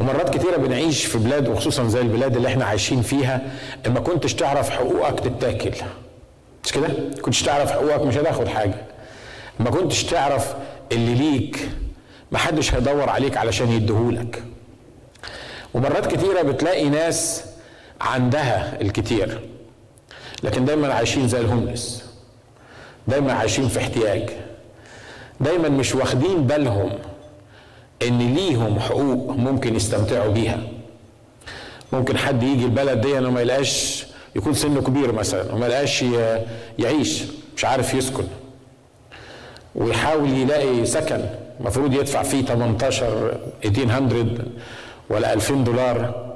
ومرات كتيرة بنعيش في بلاد وخصوصا زي البلاد اللي إحنا عايشين فيها ما كنتش تعرف حقوقك تتاكل مش كده؟ كنتش تعرف حقوقك مش هتاخد حاجة. ما كنتش تعرف اللي ليك محدش هيدور عليك علشان يديهولك. ومرات كتيرة بتلاقي ناس عندها الكتير لكن دايما عايشين زي الهوملس. دايما عايشين في احتياج. دايما مش واخدين بالهم إن ليهم حقوق ممكن يستمتعوا بيها. ممكن حد يجي البلد دي وما يلاقاش يكون سنه كبير مثلا وما يلاقاش يعيش مش عارف يسكن. ويحاول يلاقي سكن المفروض يدفع فيه 18 1800 ولا 2000 دولار.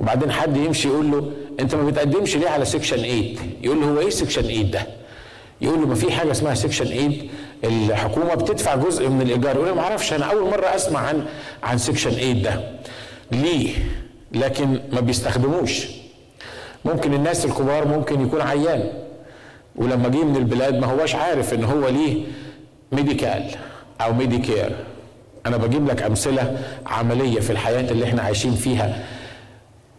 وبعدين حد يمشي يقول له أنت ما بتقدمش ليه على سكشن 8 يقول له هو إيه section 8 ده؟ يقول له ما في حاجة اسمها section 8 الحكومة بتدفع جزء من الإيجار. يقول ما أعرفش أنا أول مرة أسمع عن عن section 8 ده. ليه؟ لكن ما بيستخدموش. ممكن الناس الكبار ممكن يكون عيان. ولما جه من البلاد ما هواش عارف إن هو ليه Medi-Cal أو Medicare أنا بجيب لك أمثلة عملية في الحياة اللي إحنا عايشين فيها.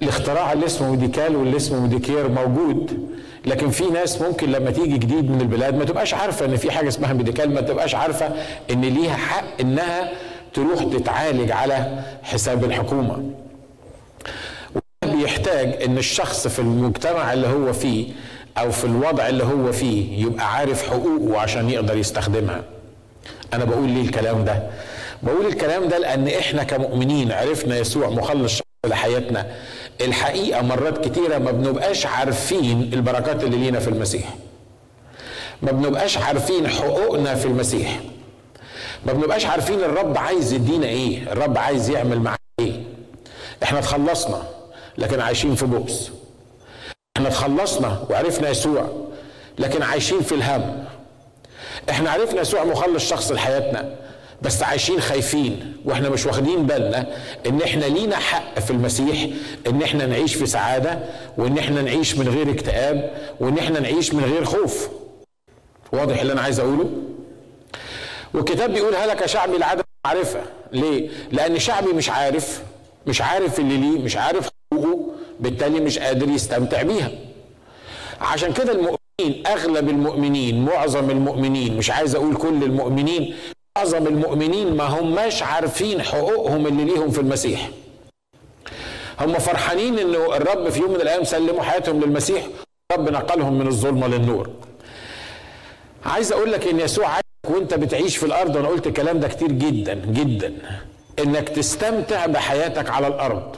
الاختراع اللي اسمه Medi-Cal واللي اسمه Medicare موجود. لكن في ناس ممكن لما تيجي جديد من البلاد ما تبقاش عارفة إن في حاجة اسمها Medi-Cal ما تبقاش عارفة إن ليها حق إنها تروح تتعالج على حساب الحكومة. بيحتاج إن الشخص في المجتمع اللي هو فيه أو في الوضع اللي هو فيه يبقى عارف حقوقه عشان يقدر يستخدمها. أنا بقول ليه الكلام ده؟ بقول الكلام ده لأن إحنا كمؤمنين عرفنا يسوع مخلص لحياتنا. الحقيقة مرات كتيرة ما بنبقاش عارفين البركات اللي لينا في المسيح. ما بنبقاش عارفين حقوقنا في المسيح. ما بنبقاش عارفين الرب عايز يدينا إيه الرب عايز يعمل معانا إيه. إحنا اتخلصنا لكن عايشين في بؤس. إحنا اتخلصنا وعرفنا يسوع لكن عايشين في الهم. إحنا عرفنا يسوع مخلص شخص لحياتنا. بس عايشين خايفين وإحنا مش واخدين بالنا إن إحنا لينا حق في المسيح إن إحنا نعيش في سعادة وإن إحنا نعيش من غير اكتئاب وإن إحنا نعيش من غير خوف. واضح اللي أنا عايز أقوله؟ والكتاب بيقول هلك شعبي لعدم معرفة ليه؟ لأن شعبي مش عارف مش عارف اللي ليه مش عارف حقوقه بالتالي مش قادر يستمتع بيها. عشان كده المؤمنين أغلب المؤمنين معظم المؤمنين مش عايز أقول كل المؤمنين معظم المؤمنين ما هماش عارفين حقوقهم اللي ليهم في المسيح. هم فرحانين إنه الرب في يوم من الأيام سلموا حياتهم للمسيح الرب نقلهم من الظلمة للنور. عايز أقول لك إن يسوع عايزك وأنت بتعيش في الأرض وأنا قلت الكلام ده كتير جدا جدا. إنك تستمتع بحياتك على الأرض.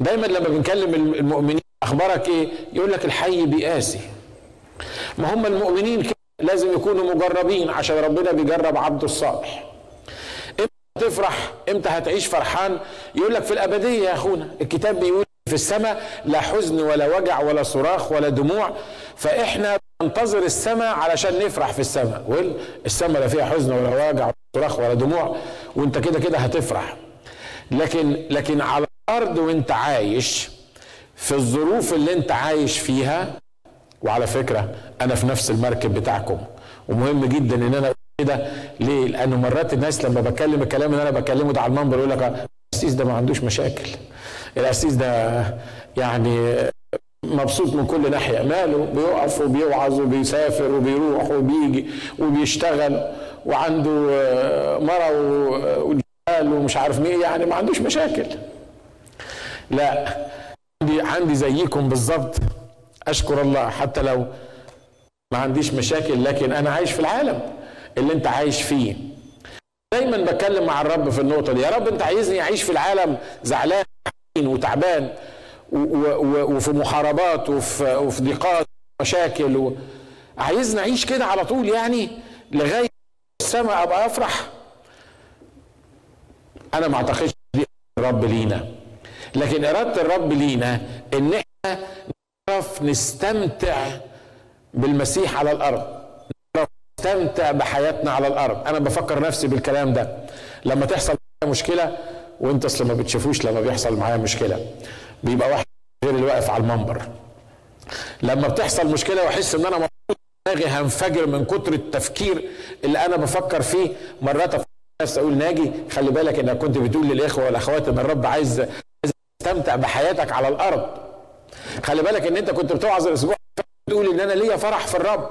دايما لما بنكلم المؤمنين أخبارك إيه؟ يقول لك الحي بيقاسي ما هم المؤمنين كده؟ لازم يكونوا مجربين عشان ربنا بيجرب عبده الصالح. إمتى تفرح إمتى هتعيش فرحان؟ يقول لك في الأبدية يا أخونا الكتاب بيقول في السماء لا حزن ولا وجع ولا صراخ ولا دموع فإحنا ننتظر السماء علشان نفرح في السماء. السماء لا فيها حزن ولا وجع ولا صراخ ولا دموع وانت كده كده هتفرح. لكن لكن على الأرض وانت عايش في الظروف اللي انت عايش فيها وعلى فكرة أنا في نفس المركب بتاعكم. ومهم جدا إن أنا كده. ليه؟ لأنه مرات الناس لما بتكلم الكلام اللي أنا بكلمه ده على المنبر يقول لك القسيس ده ما عندوش مشاكل. القسيس ده يعني مبسوط من كل ناحية ماله؟ بيقف وبيوعظ وبيسافر وبيروح وبيجي وبيشتغل وعنده مرة وجمال ومش عارف مين يعني ما عندوش مشاكل. لا عندي عندي زيكم بالظبط. أشكر الله. حتى لو ما عنديش مشاكل لكن أنا عايش في العالم اللي أنت عايش فيه. دايما بتكلم مع الرب في النقطة دي. يا رب أنت عايزني أعيش في العالم زعلان وتعبان وفي محاربات وفي وفي ضيقات ومشاكل و... عايزني أعيش كده على طول يعني لغاية السماء أبقى أفرح. أنا ما أعتقدش دي الرب لينا. لكن إرادة الرب لينا إن إحنا نعرف نستمتع بالمسيح على الأرض. نعرف نستمتع بحياتنا على الأرض. أنا بفكر نفسي بالكلام ده. لما تحصل مشكلة وأنت أصل ما بتشوفوش لما بيحصل معايا مشكلة. بيبقى واحد غير اللي واقف على المنبر. لما بتحصل مشكلة وأحس إن أنا دماغي هنفجر من كتر التفكير اللي أنا بفكر فيه. مرات نفسي أقول ناجي خلي بالك إنك كنت بتقول للإخوة والأخوات إن الرب عايز تستمتع بحياتك على الأرض. خلي بالك ان انت كنت بتوعظ الأسبوع تقول ان أنا ليا فرح في الرب.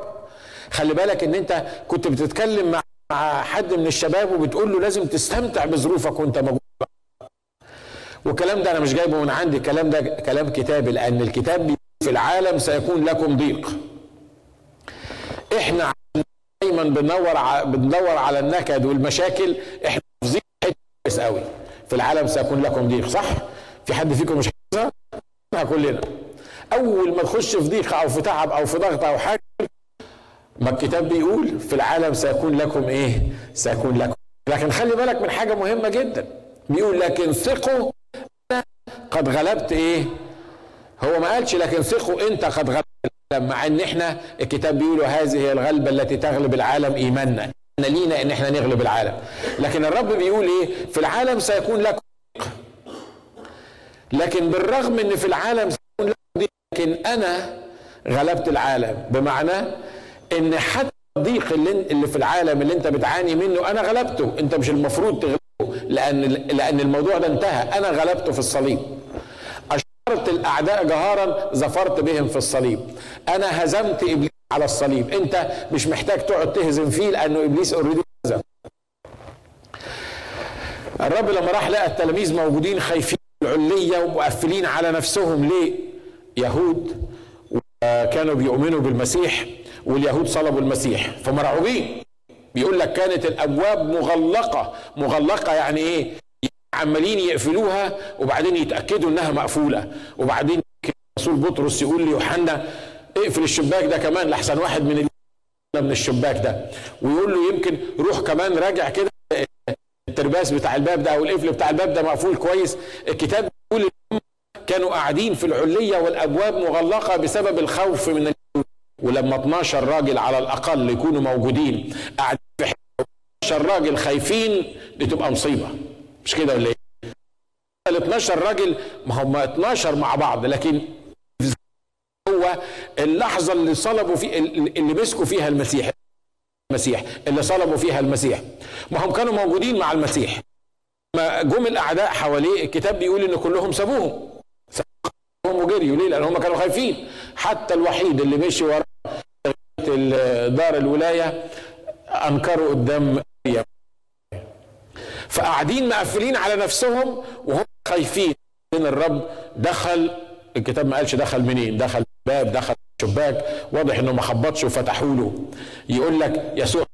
خلي بالك ان انت كنت بتتكلم مع حد من الشباب وبتقول له لازم تستمتع بظروفك وانت موجود. والكلام ده أنا مش جايبه من عندي الكلام ده كلام كتابي لأن الكتاب في العالم سيكون لكم ضيق. إحنا دايما بندور ع... بندور على النكد والمشاكل. إحنا حافظين كويس قوي. في العالم سيكون لكم ضيق صح؟ في حد فيكم مش حافظها كلنا. أول ما تخش في ضيق أو في تعب أو في ضغط أو حاجة ما الكتاب بيقول في العالم سيكون لكم إيه؟ سيكون لكم. لكن خلي بالك من حاجة مهمة جدا. بيقول لكن ثقوا قد غلبت إيه؟ هو ما قالش لكن ثقوا أنت قد غلبت مع إن إحنا الكتاب بيقول هذه هي الغلبة التي تغلب العالم ايماننا إحنا لينا إن إحنا نغلب العالم. لكن الرب بيقول إيه؟ في العالم سيكون لكم لكن بالرغم إن في العالم لكن أنا غلبت العالم. بمعنى إن حتى الضيق اللي, اللي في العالم اللي أنت بتعاني منه أنا غلبته. أنت مش المفروض تغلبه لأن لأن الموضوع ده انتهى. أنا غلبته في الصليب. أشرت الأعداء جهارا ظفرت بهم في الصليب. أنا هزمت إبليس على الصليب. أنت مش محتاج تقعد تهزم فيه لأنه إبليس اوريدي هزم. الرب لما راح لقى التلاميذ موجودين خايفين العلية ومقفلين على نفسهم ليه يهود وكانوا بيؤمنوا بالمسيح واليهود صلبوا المسيح. فمرعوبين بيقول لك كانت الأبواب مغلقة. مغلقة يعني إيه؟ عمالين يقفلوها وبعدين يتأكدوا إنها مقفولة. وبعدين رسول بطرس يقول ليوحنا اقفل الشباك ده كمان لحسن واحد من من الشباك ده. ويقول له يمكن روح كمان راجع كده. الترباس بتاع الباب ده أو القفل بتاع الباب ده مقفول كويس. الكتاب بيقول كانوا قاعدين في العليه والأبواب مغلقة بسبب الخوف من اليهود. ولما 12 راجل على الأقل يكونوا موجودين قاعدين في 12 راجل خايفين دي تبقى مصيبة. مش كده ولا إيه؟ ال 12 راجل ما هم 12 مع بعض لكن هو اللحظة اللي صلبوا في اللي مسكوا فيها المسيح. المسيح اللي صلبوا فيها المسيح. ما هم كانوا موجودين مع المسيح. ما جم الأعداء حواليه الكتاب بيقول إن كلهم سابوهم. سابوهم وجريوا. ليه؟ لأن هم كانوا خايفين. حتى الوحيد اللي مشي ورا دار الولاية أنكروا قدام مريم فقاعدين مقفلين على نفسهم وهم خايفين. ان الرب دخل الكتاب ما قالش دخل منين؟ دخل باب دخل شباك واضح إنه ما خبطش وفتحوا له. يقول لك يسوع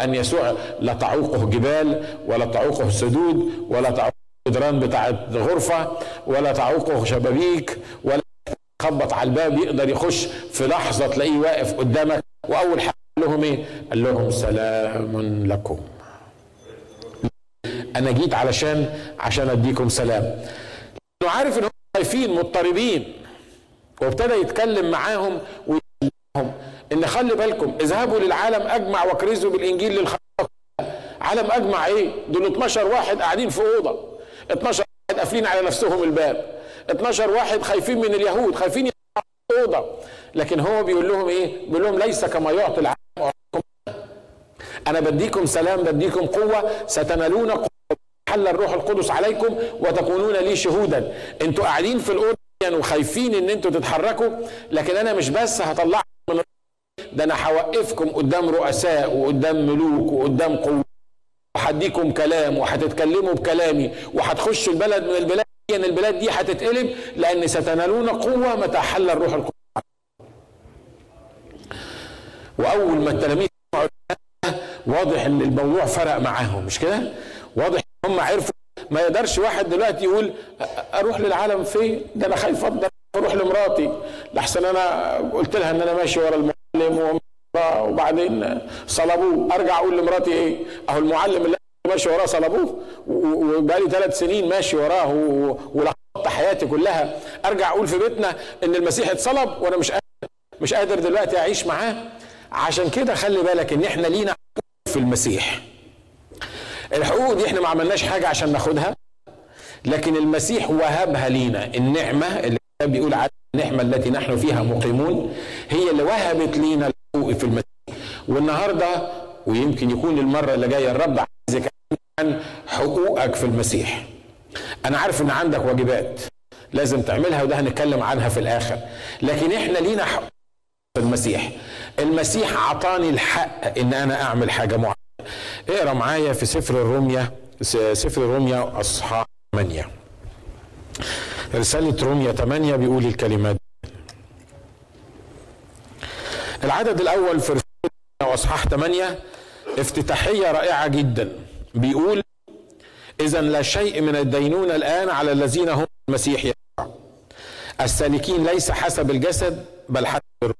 أن يسوع لا تعوقه جبال ولا تعوقه سدود ولا تعوقه جدران بتاعت غرفة ولا تعوقه شبابيك ولا خبط على الباب يقدر يخش في لحظة تلاقيه واقف قدامك. وأول حاجة قال لهم إيه؟ قال لهم سلام لكم. أنا جيت علشان عشان أديكم سلام. لأنه عارف إن هم خايفين مضطربين. وابتدى يتكلم معاهم ويقول إن خلي بالكم اذهبوا للعالم أجمع واكرزوا بالإنجيل للخلق. عالم أجمع إيه؟ دول 12 واحد قاعدين في أوضة. 12 واحد قافلين على نفسهم الباب. 12 واحد خايفين من اليهود خايفين في اوضه لكن هو بيقول لهم إيه؟ بيقول لهم ليس كما يعطي العالم أنا بديكم سلام بديكم قوة. ستنالون قوة. حل الروح القدس عليكم وتكونون لي شهودا. أنتوا قاعدين في الأوضة. وخايفين ان أنتوا تتحركوا لكن أنا مش بس هطلعكم من ده أنا هوقفكم قدام رؤساء وقدام ملوك وقدام قوة. وهديكم كلام وهتتكلموا بكلامي وهتخشوا البلد من البلاد دي البلاد دي هتتقلب لأن ستنالون قوة متى حل الروح القدس وأول ما التلاميذ واضح إن الموضوع فرق معاهم مش كده؟ واضح إن هم عرفوا ما يقدرش واحد دلوقتي يقول أروح للعالم فين ده أنا خايف أفضل أروح لمراتي. لحسن أنا قلت لها إن أنا ماشي ورا المعلم وبعدين صلبوه. أرجع أقول لمراتي إيه؟ أهو المعلم اللي ماشي وراه صلبوه وبقالي ثلاث سنين ماشي وراه ولخبطت حياتي كلها. أرجع أقول في بيتنا إن المسيح اتصلب وأنا مش قادر مش قادر دلوقتي أعيش معاه. عشان كده خلي بالك إن إحنا لينا في المسيح. الحقوق دي إحنا ما عملناش حاجة عشان ناخدها لكن المسيح وهبها لينا. النعمة اللي بيقول على النعمة التي نحن فيها مقيمون هي اللي وهبت لينا الحقوق في المسيح. والنهاردة ويمكن يكون المره اللي جاية الرب عايز عن حقوقك في المسيح. أنا عارف إن عندك واجبات لازم تعملها وده هنتكلم عنها في الآخر. لكن إحنا لينا حق في المسيح. المسيح عطاني الحق إن أنا أعمل حاجة معينة. اقرأ معايا في سفر الروميا سفر الروميا أصحاح 8 رسالة روميا 8 بيقول الكلمات العدد الأول في رسالة اصحاح 8 افتتاحية رائعة جدا. بيقول اذا لا شيء من الدينونة الآن على الذين هم المسيح يسوع. السالكين ليس حسب الجسد بل حسب الروح.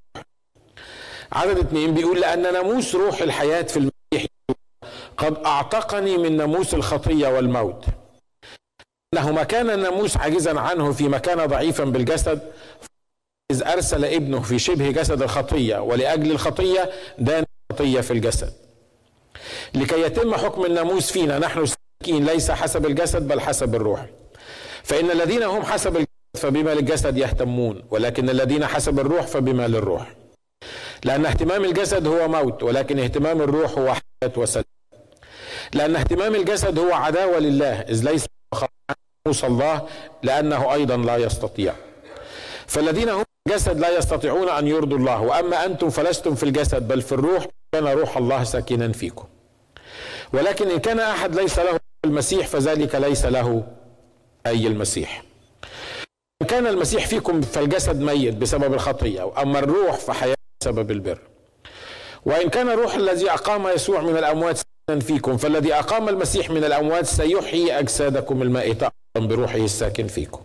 عدد اثنين بيقول لأن ناموس روح الحياة في قد أعتقني من ناموس الخطية والموت. أنه ما كان الناموس عاجزا عنه في مكان ضعيفا بالجسد إذ أرسل ابنه في شبه جسد الخطية ولأجل الخطية دان الخطية في الجسد. لكي يتم حكم الناموس فينا نحن سالكين ليس حسب الجسد بل حسب الروح. فإن الذين هم حسب الجسد فبما للجسد يهتمون ولكن الذين حسب الروح فبما للروح. لأن اهتمام الجسد هو موت ولكن اهتمام الروح هو حياة وسلام. لأن اهتمام الجسد هو عداوة لله إذ ليس ناموس الله لأنه أيضا لا يستطيع. فالذين هم الجسد لا يستطيعون أن يرضوا الله وأما أنتم فلستم في الجسد بل في الروح كان روح الله ساكنا فيكم. ولكن إن كان أحد ليس له المسيح فذلك ليس له أي المسيح. إن كان المسيح فيكم فالجسد ميت بسبب الخطية أما الروح فحياة بسبب البر. وإن كان الروح الذي أقام يسوع من الأموات فيكم. فالذي أقام المسيح من الأموات سيحيي أجسادكم المائتة بروحه الساكن فيكم.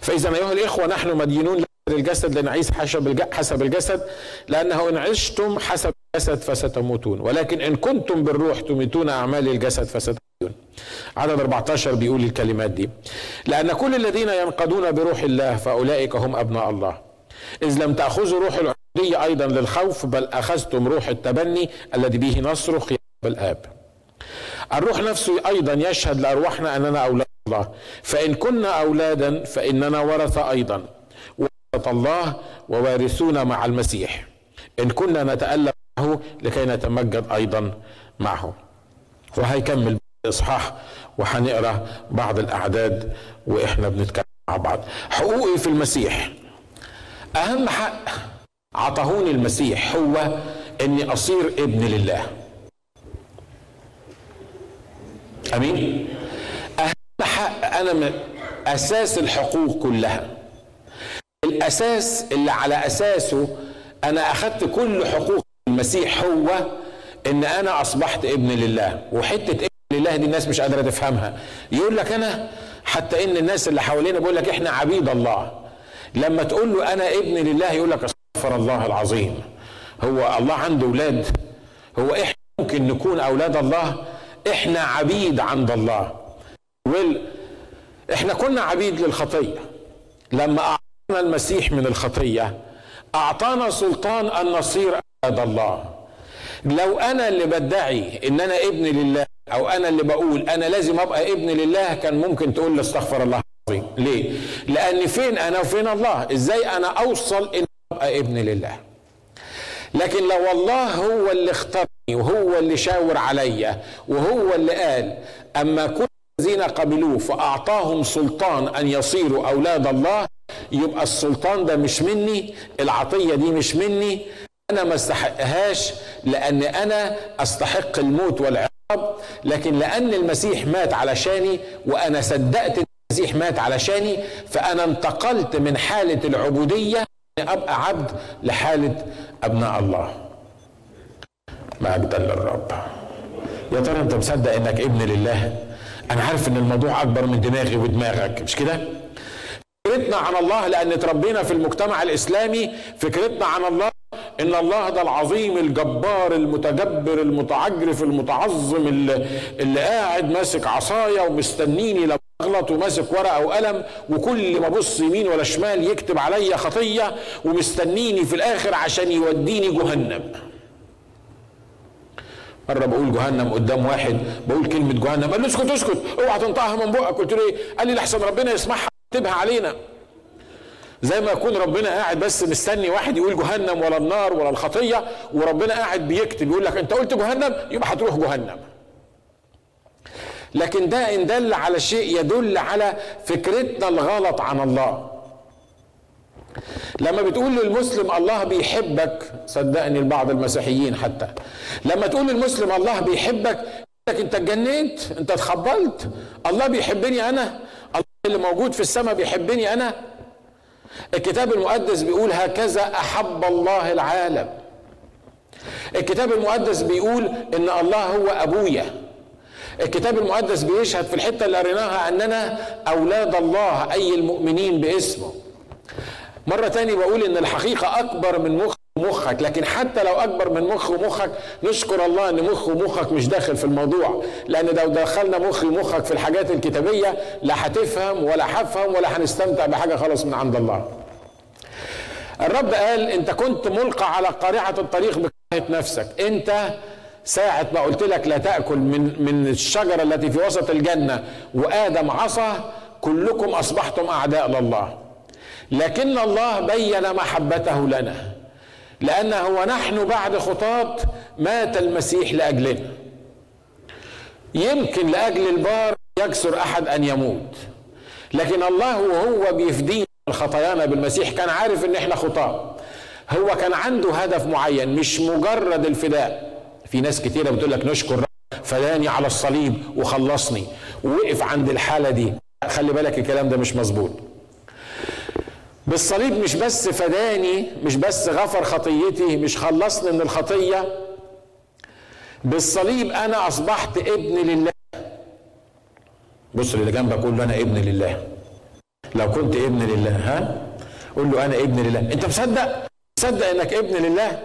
فإذا أيها الإخوة نحن مدينون الجسد لنعيش حسب حسب الجسد لأنه إن عشتم حسب الجسد فستموتون. ولكن إن كنتم بالروح تميتون أعمال الجسد فستموتون. عدد 14 بيقول الكلمات دي. لأن كل الذين ينقضون بروح الله فأولئك هم أبناء الله. إذ لم تأخذوا روح العبودية أيضا للخوف بل أخذتم روح التبني الذي به نصرخ يا الآب الروح نفسه أيضا يشهد لأرواحنا أننا أولاد الله فإن كنا أولادا فإننا ورثة أيضا. ورثة الله ووارثون مع المسيح. إن كنا نتألم معه لكي نتمجد أيضا معه. وهيكمل الإصحاح وهنقرأ بعض الأعداد وإحنا بنتكلم مع بعض. حقوقي في المسيح. أهم حق عطهوني المسيح هو إني أصير ابن لله. أمين. أهم حق أنا من أساس الحقوق كلها. الأساس اللي على أساسه أنا أخذت كل حقوق المسيح هو إن أنا أصبحت ابن لله. وحتة ابن لله دي الناس مش قادرة تفهمها. يقول لك أنا حتى إن الناس اللي حوالينا بيقول لك إحنا عبيد الله. لما تقول له أنا ابن لله يقول لك استغفر الله العظيم. هو الله عنده أولاد. هو إحنا ممكن نكون أولاد الله إحنا عبيد عند الله وال إحنا كنا عبيد للخطية لما أعطانا المسيح من الخطية أعطانا سلطان أن نصير أولاد الله لو أنا اللي بدعي إن أنا ابن لله أو أنا اللي بقول أنا لازم أبقى ابن لله كان ممكن تقول لي استغفر الله العظيم ليه؟ لأن فين أنا وفين الله؟ إزاي أنا أوصل إن أبقى ابن لله؟ لكن لو الله هو اللي اختارني وهو اللي شاور عليا وهو اللي قال أما كل الذين قبلوه فأعطاهم سلطان أن يصيروا أولاد الله يبقى السلطان ده مش مني العطية دي مش مني أنا ما استحقهاش لأن أنا أستحق الموت والعقاب لكن لأن المسيح مات علشاني وأنا صدقت المسيح مات علشاني فأنا انتقلت من حالة العبودية أبقى عبد لحالة أبناء الله. مجدا للرب. يا ترى أنت مصدق إنك ابن لله؟ أنا عارف إن الموضوع أكبر من دماغي ودماغك مش كده؟ فكرتنا عن الله لأن اتربينا في المجتمع الإسلامي فكرتنا عن الله إن الله ده العظيم الجبار المتجبر المتعجرف المتعظم اللي, اللي قاعد ماسك عصاية ومستنيني لما أغلط وماسك ورقة وقلم وكل ما أبص يمين ولا شمال يكتب عليا خطية ومستنيني في الآخر عشان يوديني جهنم. مرة بقول جهنم قدام واحد؟ بقول كلمة جهنم. قال لي اسكت اسكت. اوعى تنطقها من بقك. قلت له إيه؟ قال لي لحسن ربنا يسمعها يكتبها علينا. زي ما يكون ربنا قاعد بس مستني واحد يقول جهنم ولا النار ولا الخطية وربنا قاعد بيكتب. يقول لك أنت قلت جهنم يبقى هتروح جهنم. لكن ده إن دل على شيء يدل على فكرتنا الغلط عن الله. لما بتقول للمسلم الله بيحبك صدقني البعض المسيحيين حتى. لما تقول للمسلم الله بيحبك لك انت اتجننت انت اتخبلت. الله بيحبني أنا الله اللي موجود في السماء بيحبني أنا. الكتاب المقدس بيقول هكذا أحب الله العالم. الكتاب المقدس بيقول إن الله هو أبويا. الكتاب المقدس بيشهد في الحتة اللي قريناها إننا أولاد الله أي المؤمنين باسمه. مرة تاني بقول إن الحقيقة أكبر من مخ مخك لكن حتى لو أكبر من مخ ومخك نشكر الله إن مخ ومخك مش داخل في الموضوع. لأن لو دخلنا مخي ومخك في الحاجات الكتابية لا هتفهم ولا هفهم ولا هنستمتع بحاجة خالص من عند الله. الرب قال أنت كنت ملقى على قارعة الطريق بكراهة نفسك. أنت ساعة ما قلت لك لا تأكل من من الشجرة التي في وسط الجنة وآدم عصى كلكم أصبحتم أعداء لله. لكن الله بين محبته لنا لأنه ونحن بعد خطاة مات المسيح لأجلنا. يمكن لأجل البار يكسر أحد أن يموت لكن الله وهو بيفدينا خطايانا بالمسيح. كان عارف إن إحنا خطاة. هو كان عنده هدف معين مش مجرد الفداء. في ناس كتيرة بتقول لك نشكر فداني على الصليب وخلصني ووقف عند الحالة دي. خلي بالك الكلام ده مش مظبوط. بالصليب مش بس فداني مش بس غفر خطيتي مش خلصني من الخطية. بالصليب أنا أصبحت ابن لله. بص اللي جنبك قول له أنا ابن لله. لو كنت ابن لله ها؟ قول له أنا ابن لله. أنت مصدق؟ مصدق إنك ابن لله؟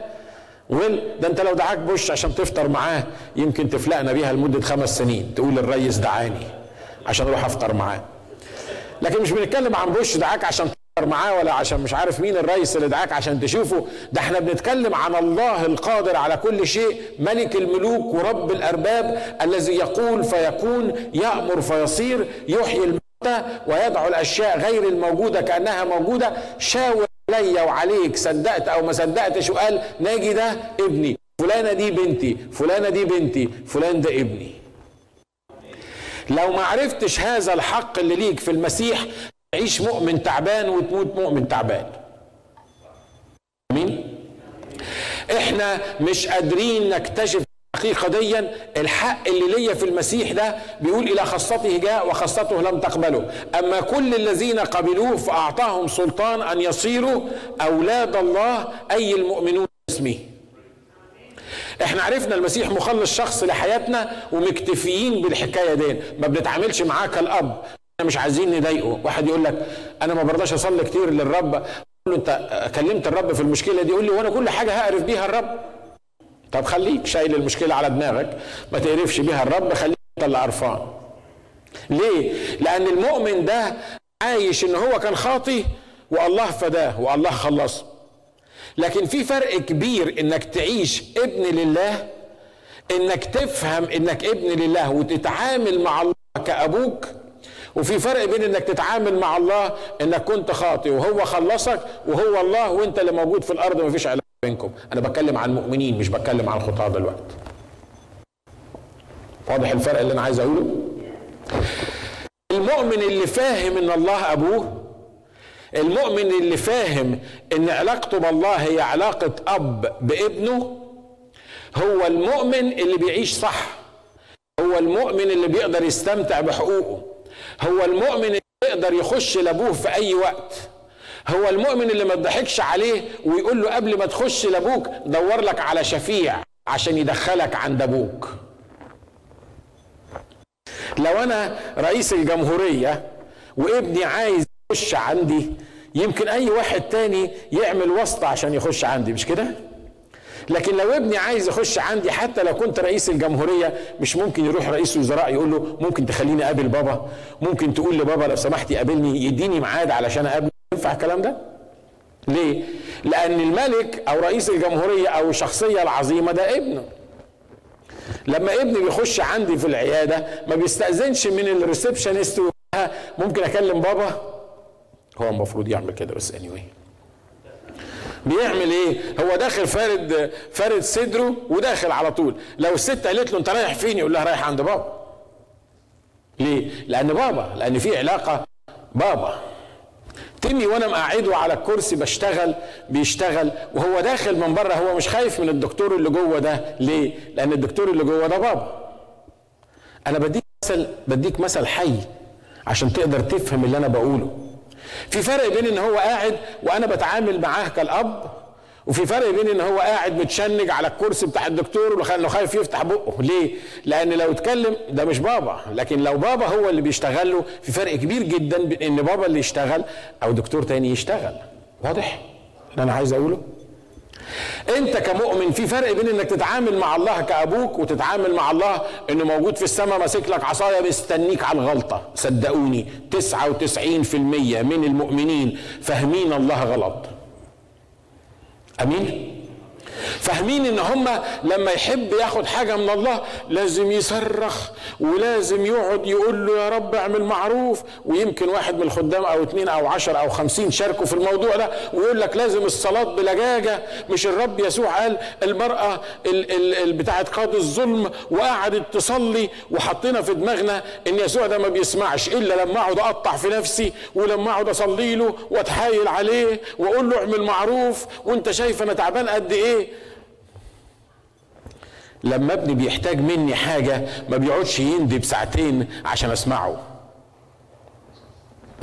ويل ده أنت لو دعاك بوش عشان تفطر معاه يمكن تفلقنا بيها لمدة خمس سنين. تقول الريس دعاني عشان أروح أفطر معاه. لكن مش بنتكلم عن بوش دعاك عشان معاه ولا عشان مش عارف مين الرئيس اللي دعاك عشان تشوفه. ده إحنا بنتكلم عن الله القادر على كل شيء ملك الملوك ورب الأرباب الذي يقول فيكون يأمر فيصير يحيي الموتى ويدعو الأشياء غير الموجودة كأنها موجودة. شاور علي وعليك صدقت أو ما صدقتش وقال ناجي ده ابني. فلانة دي بنتي فلانة دي بنتي فلان ده ابني. لو ما عرفتش هذا الحق اللي ليك في المسيح تعيش مؤمن تعبان وتموت مؤمن تعبان. مين إحنا مش قادرين نكتشف الحقيقة ديا. الحق اللي ليا في المسيح ده بيقول إلى خاصته جاء وخاصته لم تقبله. أما كل الذين قبلوه فأعطاهم سلطان أن يصيروا أولاد الله أي المؤمنون باسمه إحنا عرفنا المسيح مخلص شخص لحياتنا ومكتفيين بالحكاية دي ما بنتعاملش معاه كالأب. مش عايزين نضايقه. واحد يقول لك أنا ما برضاش أصلي كتير للرب. أقول له أنت كلمت الرب في المشكلة دي يقول لي وأنا كل حاجة هقرف بيها الرب. طب خليك شايل المشكلة على دماغك. ما تقرفش بيها الرب خليك انت اللي قرفان. ليه؟ لأن المؤمن ده عايش إن هو كان خاطي والله فداه والله خلصه لكن في فرق كبير إنك تعيش ابن لله إنك تفهم إنك ابن لله وتتعامل مع الله كأبوك وفي فرق بين إنك تتعامل مع الله إنك كنت خاطئ وهو خلصك وهو الله وإنت اللي موجود في الأرض مفيش علاقة بينكم. أنا بتكلم عن المؤمنين مش بتكلم عن الخطاه دلوقتي. واضح الفرق اللي أنا عايز أقوله؟ المؤمن اللي فاهم إن الله أبوه المؤمن اللي فاهم إن علاقته بالله هي علاقة أب بابنه هو المؤمن اللي بيعيش صح هو المؤمن اللي بيقدر يستمتع بحقوقه. هو المؤمن اللي يقدر يخش لأبوه في أي وقت. هو المؤمن اللي ما تضحكش عليه ويقول له قبل ما تخش لأبوك دور لك على شفيع عشان يدخلك عند أبوك. لو أنا رئيس الجمهورية وابني عايز يخش عندي يمكن أي واحد تاني يعمل واسطة عشان يخش عندي مش كده؟ لكن لو ابني عايز يخش عندي حتى لو كنت رئيس الجمهورية مش ممكن يروح رئيس وزراء يقول له ممكن تخليني أقابل بابا ممكن تقول لبابا لو سمحت يقابلني يديني ميعاد علشان أقابله. ينفع الكلام ده؟ ليه؟ لأن الملك أو رئيس الجمهورية أو الشخصيه العظيمة ده ابنه. لما ابني بيخش عندي في العيادة ما بيستأذنش من ال receptionist ممكن أكلم بابا؟ هو المفروض يعمل كده بس anyway. بيعمل إيه؟ هو داخل فارد فارد صدره وداخل على طول. لو الست قالت له انت رايح فين؟ يقول لها رايح عند بابا. ليه؟ لأن بابا لأن في علاقة بابا. تيمي وأنا مقعده على الكرسي بشتغل بيشتغل وهو داخل من بره هو مش خايف من الدكتور اللي جوه ده. ليه؟ لأن الدكتور اللي جوه ده بابا. أنا بديك مثل بديك مثل حي عشان تقدر تفهم اللي أنا بقوله. في فرق بين إن هو قاعد وأنا بتعامل معاه كالأب وفي فرق بين إن هو قاعد متشنج على الكرسي بتاع الدكتور وانه خايف يفتح بقه. ليه؟ لأن لو اتكلم ده مش بابا لكن لو بابا هو اللي بيشتغل له في فرق كبير جدا بين إن بابا اللي يشتغل أو دكتور تاني يشتغل. واضح؟ اللي أنا عايز أقوله. انت كمؤمن في فرق بين انك تتعامل مع الله كأبوك وتتعامل مع الله انه موجود في السماء ماسك لك عصاية مستنيك على الغلطة. صدقوني 99% من المؤمنين فاهمين الله غلط. أمين؟ فاهمين إن هم لما يحب ياخد حاجة من الله لازم يصرخ ولازم يقعد يقول له يا رب اعمل معروف ويمكن واحد من الخدام أو اتنين أو عشر أو خمسين شاركوا في الموضوع ده ويقول لك لازم الصلاة بلجاجة مش الرب يسوع قال المرأة بتاعت قاضي الظلم وقعدت تصلي وحطينا في دماغنا إن يسوع ده ما بيسمعش إلا لما أقعد أقطع في نفسي ولما أقعد أصلي له وأتحايل عليه وأقول له اعمل معروف وأنت شايف أنا تعبان قد إيه لما ابني بيحتاج مني حاجة ما بيقعدش يندب ساعتين عشان اسمعه.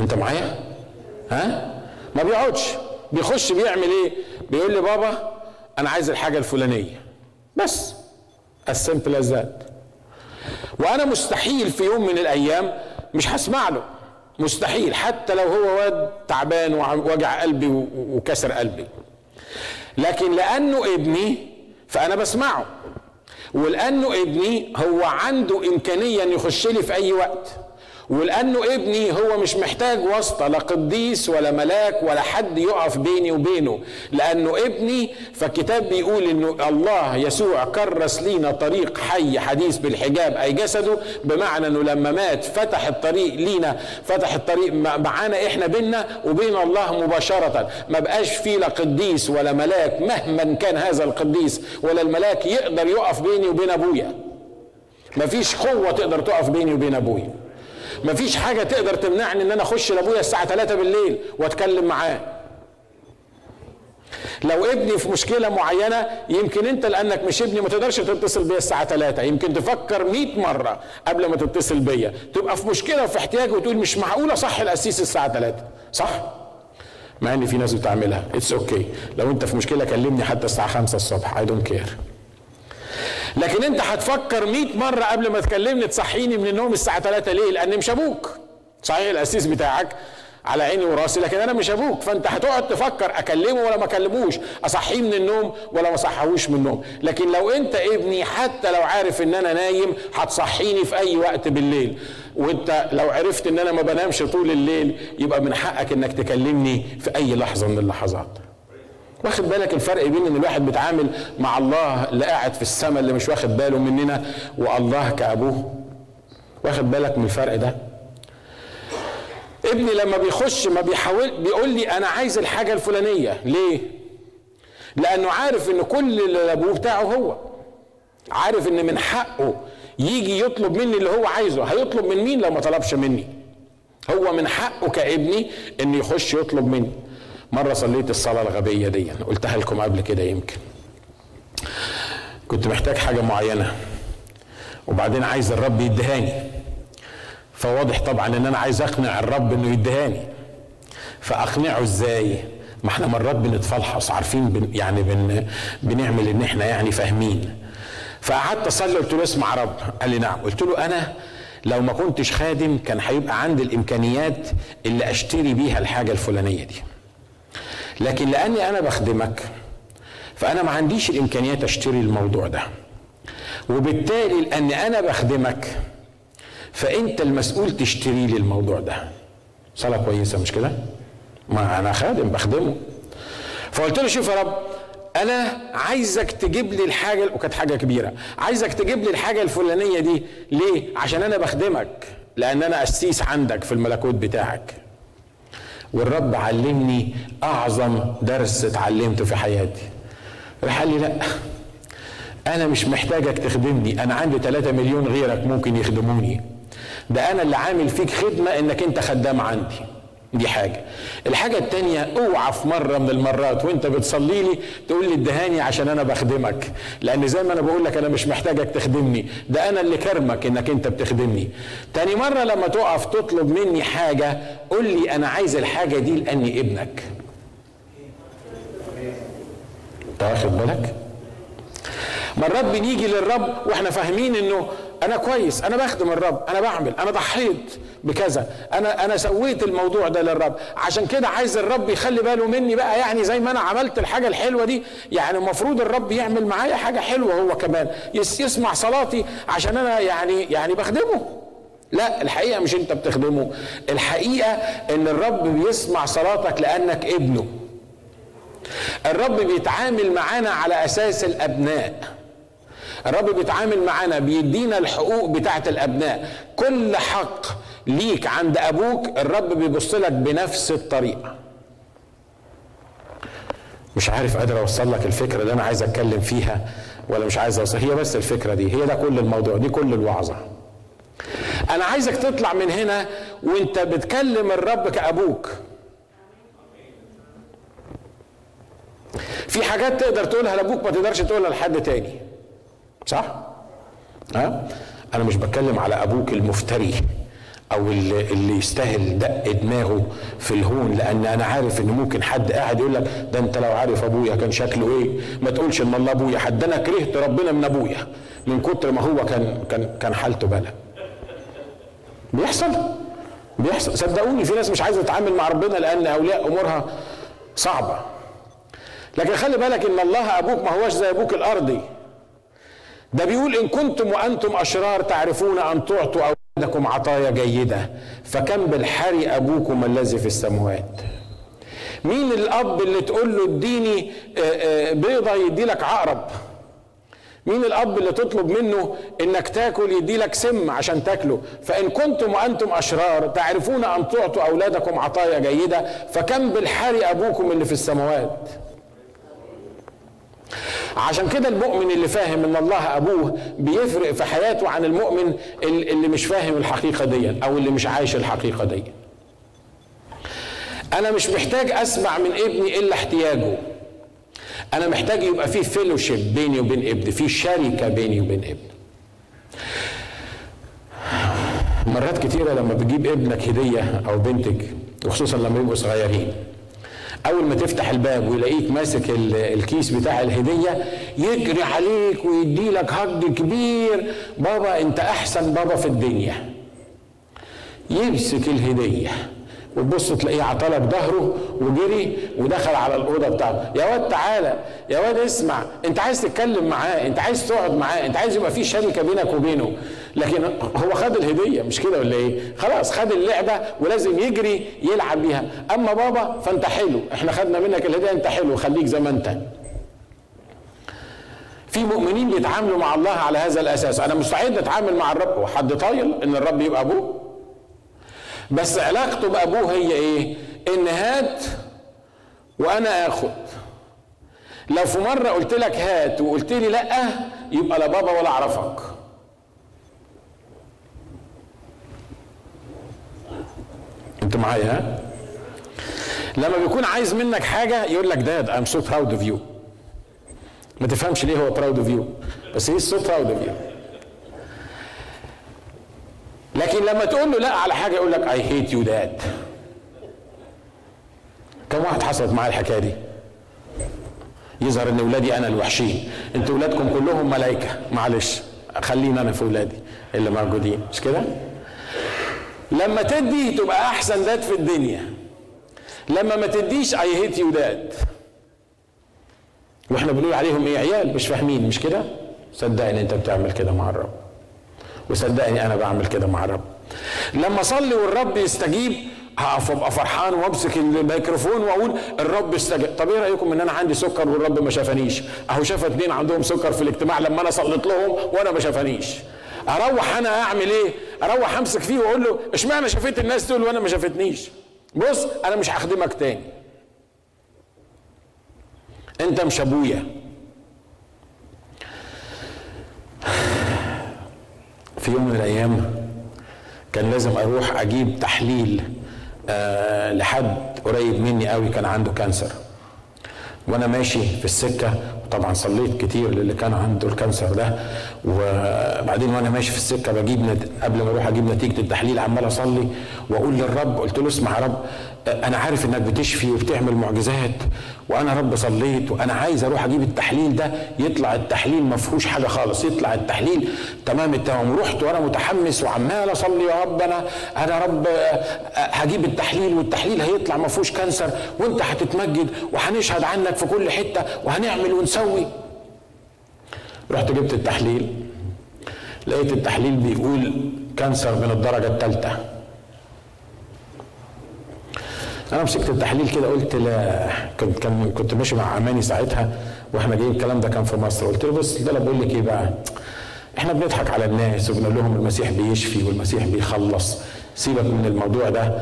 انت معايا؟ ها؟ ما بيقعدش. بيخش بيعمل إيه؟ بيقول لي بابا أنا عايز الحاجة الفلانية. بس. از ذات وأنا مستحيل في يوم من الأيام مش هسمع له. مستحيل. حتى لو هو واد تعبان ووجع قلبي وكسر قلبي. لكن لأنه ابني فأنا بسمعه. ولأنه ابني هو عنده إمكانية أن يخش لي في أي وقت. ولأنه ابني هو مش محتاج واسطة لا قديس ولا ملاك ولا حد يقف بيني وبينه. لأنه ابني فالكتاب بيقول إنه الله يسوع كرس لينا طريق حي حديث بالحجاب أي جسده بمعنى إنه لما مات فتح الطريق لينا فتح الطريق معانا إحنا بينا وبين الله مباشرة. ما بقاش فيه لا قديس ولا ملاك مهما كان هذا القديس ولا الملاك يقدر يقف بيني وبين أبويا. مفيش قوة تقدر تقف بيني وبين أبويا. مفيش حاجة تقدر تمنعني إن أنا أخش لأبويا الساعة 3 بالليل وأتكلم معاه. لو ابني في مشكلة معينة يمكن أنت لأنك مش ابني ما تقدرش تتصل بيا الساعة 3 يمكن تفكر 100 مرة قبل ما تتصل بيا. تبقى في مشكلة وفي احتياج وتقول مش معقولة صح القسيس الساعة 3 صح؟ مع إن في ناس بتعملها. it's okay okay. لو أنت في مشكلة كلمني حتى الساعة 5 الصبح. I don't care لكن انت هتفكر 100 مرة قبل ما تكلمني تصحيني من النوم الساعة 3 ليه؟ لأن مش أبوك. صحيح الأسيس بتاعك على عيني وراسي لكن أنا مش أبوك. فأنت هتقعد تفكر أكلمه ولا ما أكلموش؟ أصحيه من النوم ولا ما اصحهوش من النوم. لكن لو أنت ابني حتى لو عارف إن أنا نايم هتصحيني في أي وقت بالليل. وأنت لو عرفت إن أنا ما بنامش طول الليل يبقى من حقك إنك تكلمني في أي لحظة من اللحظات. واخد بالك الفرق بين إن الواحد بيتعامل مع الله اللي قاعد في السماء اللي مش واخد باله مننا والله كأبوه؟ واخد بالك من الفرق ده؟ ابني لما بيخش ما بيحاول بيقول لي أنا عايز الحاجة الفلانية. ليه؟ لأنه عارف إن كل اللي ابوه بتاعه هو. عارف إن من حقه يجي يطلب مني اللي هو عايزه. هيطلب من مين لو ما طلبش مني؟ هو من حقه كابني إن يخش يطلب مني. مرة صليت الصلاة الغبية دي قلتها لكم قبل كده يمكن. كنت محتاج حاجة معينة وبعدين عايز الرب يدهاني. فواضح طبعا إن أنا عايز أقنع الرب إنه يدهاني. فأقنعه إزاي؟ ما إحنا مرات بنتفلحص عارفين بن يعني بن بنعمل إن إحنا يعني فاهمين. فقعدت أصلي قلت له اسمع رب. قال لي نعم. قلت له أنا لو ما كنتش خادم كان هيبقى عندي الإمكانيات اللي أشتري بيها الحاجة الفلانية دي. لكن لأني أنا بخدمك فأنا ما عنديش الإمكانيات أشتري الموضوع ده. وبالتالي لأني أنا بخدمك فأنت المسؤول تشتري لي الموضوع ده. صلاة كويسة مش كده؟ ما أنا خادم بخدمه. فقلت له شوف يا رب أنا عايزك تجيب لي الحاجة وكانت حاجة كبيرة. عايزك تجيب لي الحاجة الفلانية دي. ليه؟ عشان أنا بخدمك لأن أنا قسيس عندك في الملكوت بتاعك. والرب علمني أعظم درس اتعلمته في حياتي. راح لي لا أنا مش محتاجك تخدمني أنا عندي 3 مليون غيرك ممكن يخدموني. ده أنا اللي عامل فيك خدمة إنك أنت خدام عندي. دي حاجة. الحاجة التانية اوعى في مرة من المرات وانت بتصلي لي تقول لي ادهاني عشان أنا بخدمك. لأن زي ما أنا بقول لك أنا مش محتاجك تخدمني. ده أنا اللي كرمك انك انت بتخدمني. تاني مرة لما تقف تطلب مني حاجة قول لي أنا عايز الحاجة دي لاني ابنك. انت واخد بالك؟ مرات بنيجي للرب وإحنا فاهمين انه أنا كويس أنا بخدم الرب أنا بعمل أنا ضحيت بكذا. أنا أنا سويت الموضوع ده للرب. عشان كده عايز الرب يخلي باله مني بقى يعني زي ما أنا عملت الحاجة الحلوة دي. يعني المفروض الرب يعمل معايا حاجة حلوة هو كمان. يسمع صلاتي عشان أنا يعني يعني بخدمه. لا الحقيقة مش أنت بتخدمه. الحقيقة إن الرب بيسمع صلاتك لأنك ابنه. الرب بيتعامل معانا على أساس الأبناء. الرب بيتعامل معانا بيدينا الحقوق بتاعة الأبناء. كل حق ليك عند أبوك الرب بيبص لك بنفس الطريقة. مش عارف قادر أوصل لك الفكرة اللي أنا عايز أتكلم فيها ولا مش عايز أوصل. هي بس الفكرة دي هي ده كل الموضوع دي كل الوعظة. أنا عايزك تطلع من هنا وأنت بتكلم الرب كأبوك. في حاجات تقدر تقولها لأبوك ما تقدرش تقولها لحد تاني. صح؟ ها؟ أنا مش بتكلم على أبوك المفتري أو اللي, يستاهل دق دماغه في الهون لأن أنا عارف إن ممكن حد قاعد يقول لك ده أنت لو عارف أبويا كان شكله إيه؟ ما تقولش إن الله أبويا حد أنا كرهت ربنا من أبويا من كتر ما هو كان كان كان حالته بلا بيحصل؟ بيحصل. صدقوني في ناس مش عايزة تتعامل مع ربنا لأن أولياء أمورها صعبة. لكن خلي بالك إن الله أبوك ما هوش زي أبوك الأرضي. ده بيقول إن كنتم وأنتم أشرار تعرفون أن تعطوا أولادكم عطايا جيدة فكم بالحري أبوكم الذي في السماوات مين الأب اللي تقول له اديني بيضة يدي لك عقرب؟ مين الأب اللي تطلب منه إنك تاكل يدي لك سم عشان تاكله؟ فإن كنتم وأنتم أشرار تعرفون أن تعطوا أولادكم عطايا جيدة فكم بالحري أبوكم اللي في السماوات عشان كده المؤمن اللي فاهم إن الله أبوه بيفرق في حياته عن المؤمن اللي مش فاهم الحقيقة دي أو اللي مش عايش الحقيقة دي أنا مش محتاج أسمع من ابني إلا احتياجه. أنا محتاج يبقى في fellowship بيني وبين ابني في شركة بيني وبين ابني. مرات كتيرة لما بتجيب ابنك هدية أو بنتك وخصوصا لما يبقوا صغيرين أول ما تفتح الباب ويلاقيك ماسك الكيس بتاع الهدية يجري عليك ويدي لك هج كبير بابا أنت أحسن بابا في الدنيا. يمسك الهدية وتبص تلاقيه عطلك ظهره وجري ودخل على الأوضة بتاعته. يا واد تعالى يا واد اسمع أنت عايز تتكلم معاه أنت عايز تقعد معاه أنت عايز يبقى في شركة بينك وبينه. لكن هو خد الهدية مش كده ولا إيه؟ خلاص خد اللعبة ولازم يجري يلعب بيها. أما بابا فأنت حلو إحنا خدنا منك الهدية أنت حلو خليك زي ما انت في مؤمنين بيتعاملوا مع الله على هذا الأساس. أنا مستعد اتعامل مع الرب. وحد طايل إن الرب يبقى أبوه؟ بس علاقته بأبوه هي إيه؟ إن هات وأنا آخد. لو في مرة قلت لك هات وقلت لي لأ يبقى لا بابا ولا اعرفك معايا ها؟ لما بيكون عايز منك حاجة يقول لك Dad I'm so proud of you ما تفهمش ليه هو proud of you بس he's so proud of you لكن لما تقول له لا على حاجة يقول لك I hate you dad كم واحد حصلت معاه الحكاية دي؟ يظهر إن اولادي أنا الوحشين أنتوا اولادكم كلهم ملائكة. معلش خلينا أنا في اولادي اللي موجودين. مش كده؟ لما تدي تبقى أحسن dad في الدنيا. لما ما تديش اي هيت يو داد وإحنا بنقول عليهم إيه عيال؟ مش فاهمين مش كده؟ صدقني أنت بتعمل كده مع الرب. وصدقني أنا بعمل كده مع الرب. لما أصلي والرب يستجيب هقف ابقى فرحان وأمسك الميكروفون وأقول الرب استجاب طب إيه رأيكم إن أنا عندي سكر والرب ما شافنيش؟ أهو شاف اتنين عندهم سكر في الاجتماع لما أنا صليت لهم وأنا ما شافنيش. أروح أنا اعمل إيه؟ أروح امسك فيه واقول له اشمعنى شافت الناس دول وأنا ما شافتنيش؟ بص أنا مش هخدمك تاني. انت مش ابويا. في يوم من الأيام كان لازم أروح أجيب تحليل آه لحد قريب مني قوي كان عنده cancer. وأنا ماشي في السكة وطبعا صليت كتير للي كان عنده ال cancer ده. وبعدين وأنا ماشي في السكة بجيب نت... قبل ما أروح أجيب نتيجة التحليل عمال أصلي وأقول للرب قلت له اسمع يا رب أنا عارف إنك بتشفي وبتعمل معجزات وأنا رب صليت وأنا عايز أروح أجيب التحليل ده يطلع التحليل ما فيهوش حاجة خالص يطلع التحليل. تمام التمام رحت وأنا متحمس وعمال أصلي يا رب أنا أنا رب هجيب التحليل والتحليل هيطلع ما فيهوش كانسر وأنت هتتمجد وهنشهد عنك في كل حتة وهنعمل ونسوي. رحت جبت التحليل لقيت التحليل بيقول كانسر من الدرجة الثالثه أنا مسكت التحليل كده قلت لا كنت كان كنت ماشي مع أماني ساعتها وإحنا جايين الكلام ده كان في مصر. قلت له بص ده أنا بقول لك إيه بقى إحنا بنضحك على الناس وبنقول لهم المسيح بيشفي والمسيح بيخلص. سيبك من الموضوع ده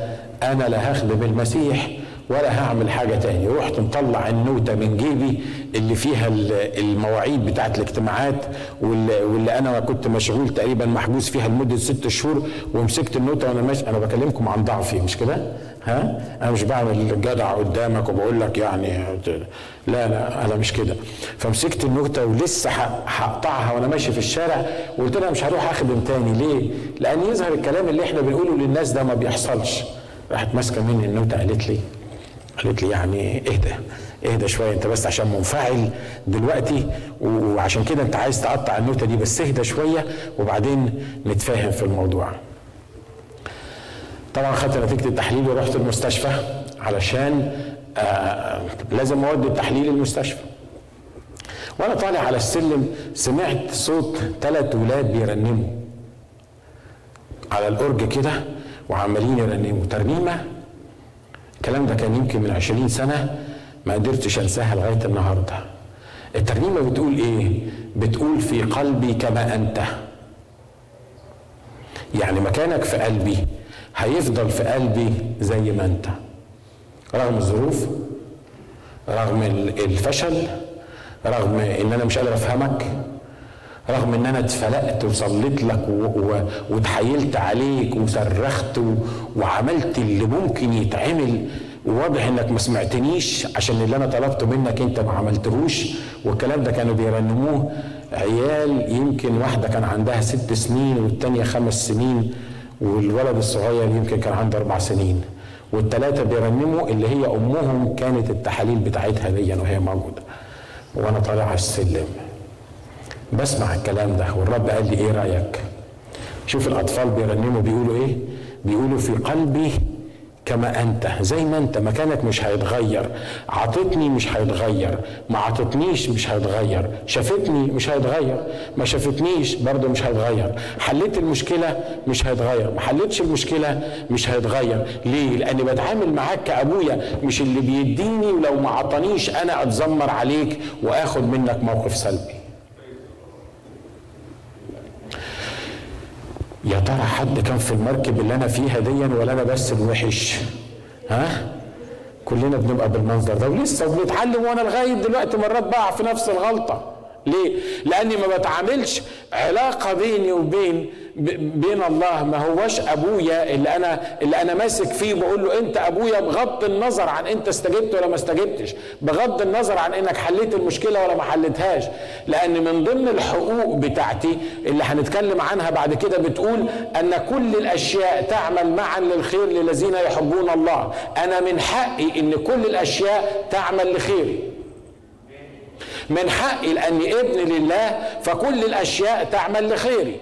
أنا لا هخدم المسيح ولا هعمل حاجة تاني. رحت مطلع النوتة من جيبي اللي فيها المواعيد بتاعت الاجتماعات واللي, واللي أنا كنت مشغول تقريبا محجوز فيها لمدة ست شهور ومسكت النوتة وأنا ماشي. أنا بكلمكم عن ضعفي مش كده؟ ها؟ أنا مش بعمل جدع قدامك وبقول لك يعني لا لا أنا مش كده. فمسكت النوتة ولسه هقطعها وأنا ماشي في الشارع وقلت لها مش هروح اخدم تاني. ليه؟ لأن يظهر الكلام اللي إحنا بنقوله للناس ده ما بيحصلش. راحت ماسكة مني النوتة قالت لي قالت لي يعني اهدى اهدى شوية أنت بس عشان منفعل دلوقتي وعشان كده أنت عايز تقطع النوتة دي بس اهدى شوية وبعدين نتفاهم في الموضوع. طبعا خدت نتيجة التحليل ورحت المستشفى علشان آه لازم اودي التحليل المستشفى. وأنا طالع على السلم سمعت صوت ثلاث ولاد بيرنموا على الأرج كده وعمالين يرنموا. ترنيمة؟ الكلام ده كان يمكن من عشرين سنة ما قدرتش أنساها لغاية النهاردة. الترنيمة بتقول إيه؟ بتقول في قلبي كما أنت. يعني مكانك في قلبي هيفضل في قلبي زي ما انت. رغم الظروف رغم الفشل رغم إن أنا مش قادر أفهمك رغم إن أنا اتفلقت وصليت لك واتحايلت عليك وصرخت وعملت اللي ممكن يتعمل وواضح إنك ما سمعتنيش عشان اللي أنا طلبته منك أنت ما عملتهوش. والكلام ده كانوا بيرنموه عيال يمكن واحدة كان عندها ست سنين والتانية خمس سنين. والولد الصغير يمكن كان عنده أربع سنين والثلاثه بيرنموا اللي هي أمهم كانت التحاليل بتاعتها دي وهي موجودة. وأنا طالع على السلم. بسمع الكلام ده والرب قال لي إيه رأيك؟ شوف الأطفال بيرنموا بيقولوا إيه؟ بيقولوا في قلبي كما أنت زي ما أنت. مكانك مش هيتغير. عطتني مش هيتغير. ما عطتنيش مش هيتغير. شافتني مش هيتغير. ما شافتنيش برضه مش هيتغير. حليت المشكلة مش هيتغير. ما حليتش المشكلة مش هيتغير. ليه؟ لأني بتعامل معاك كأبويا مش اللي بيديني ولو ما عطانيش أنا أتذمر عليك وآخد منك موقف سلبي. يا ترى حد كان في المركب اللي أنا فيها ديا ولا أنا بس الوحش ها؟ كلنا بنبقى بالمنظر ده ولسه وبنتعلم وأنا لغاية دلوقتي مرات بقع في نفس الغلطة. ليه؟ لأني ما بتعاملش علاقة بيني وبين بين الله ما هوش أبويا اللي أنا اللي أنا ماسك فيه بقول له أنت أبويا بغض النظر عن أنت استجبت ولا ما استجبتش بغض النظر عن إنك حليت المشكلة ولا ما حليتهاش. لأن من ضمن الحقوق بتاعتي اللي هنتكلم عنها بعد كده بتقول أن كل الأشياء تعمل معا للخير للذين يحبون الله. أنا من حقي إن كل الأشياء تعمل لخيري. من حقي لأني ابن لله فكل الأشياء تعمل لخيري.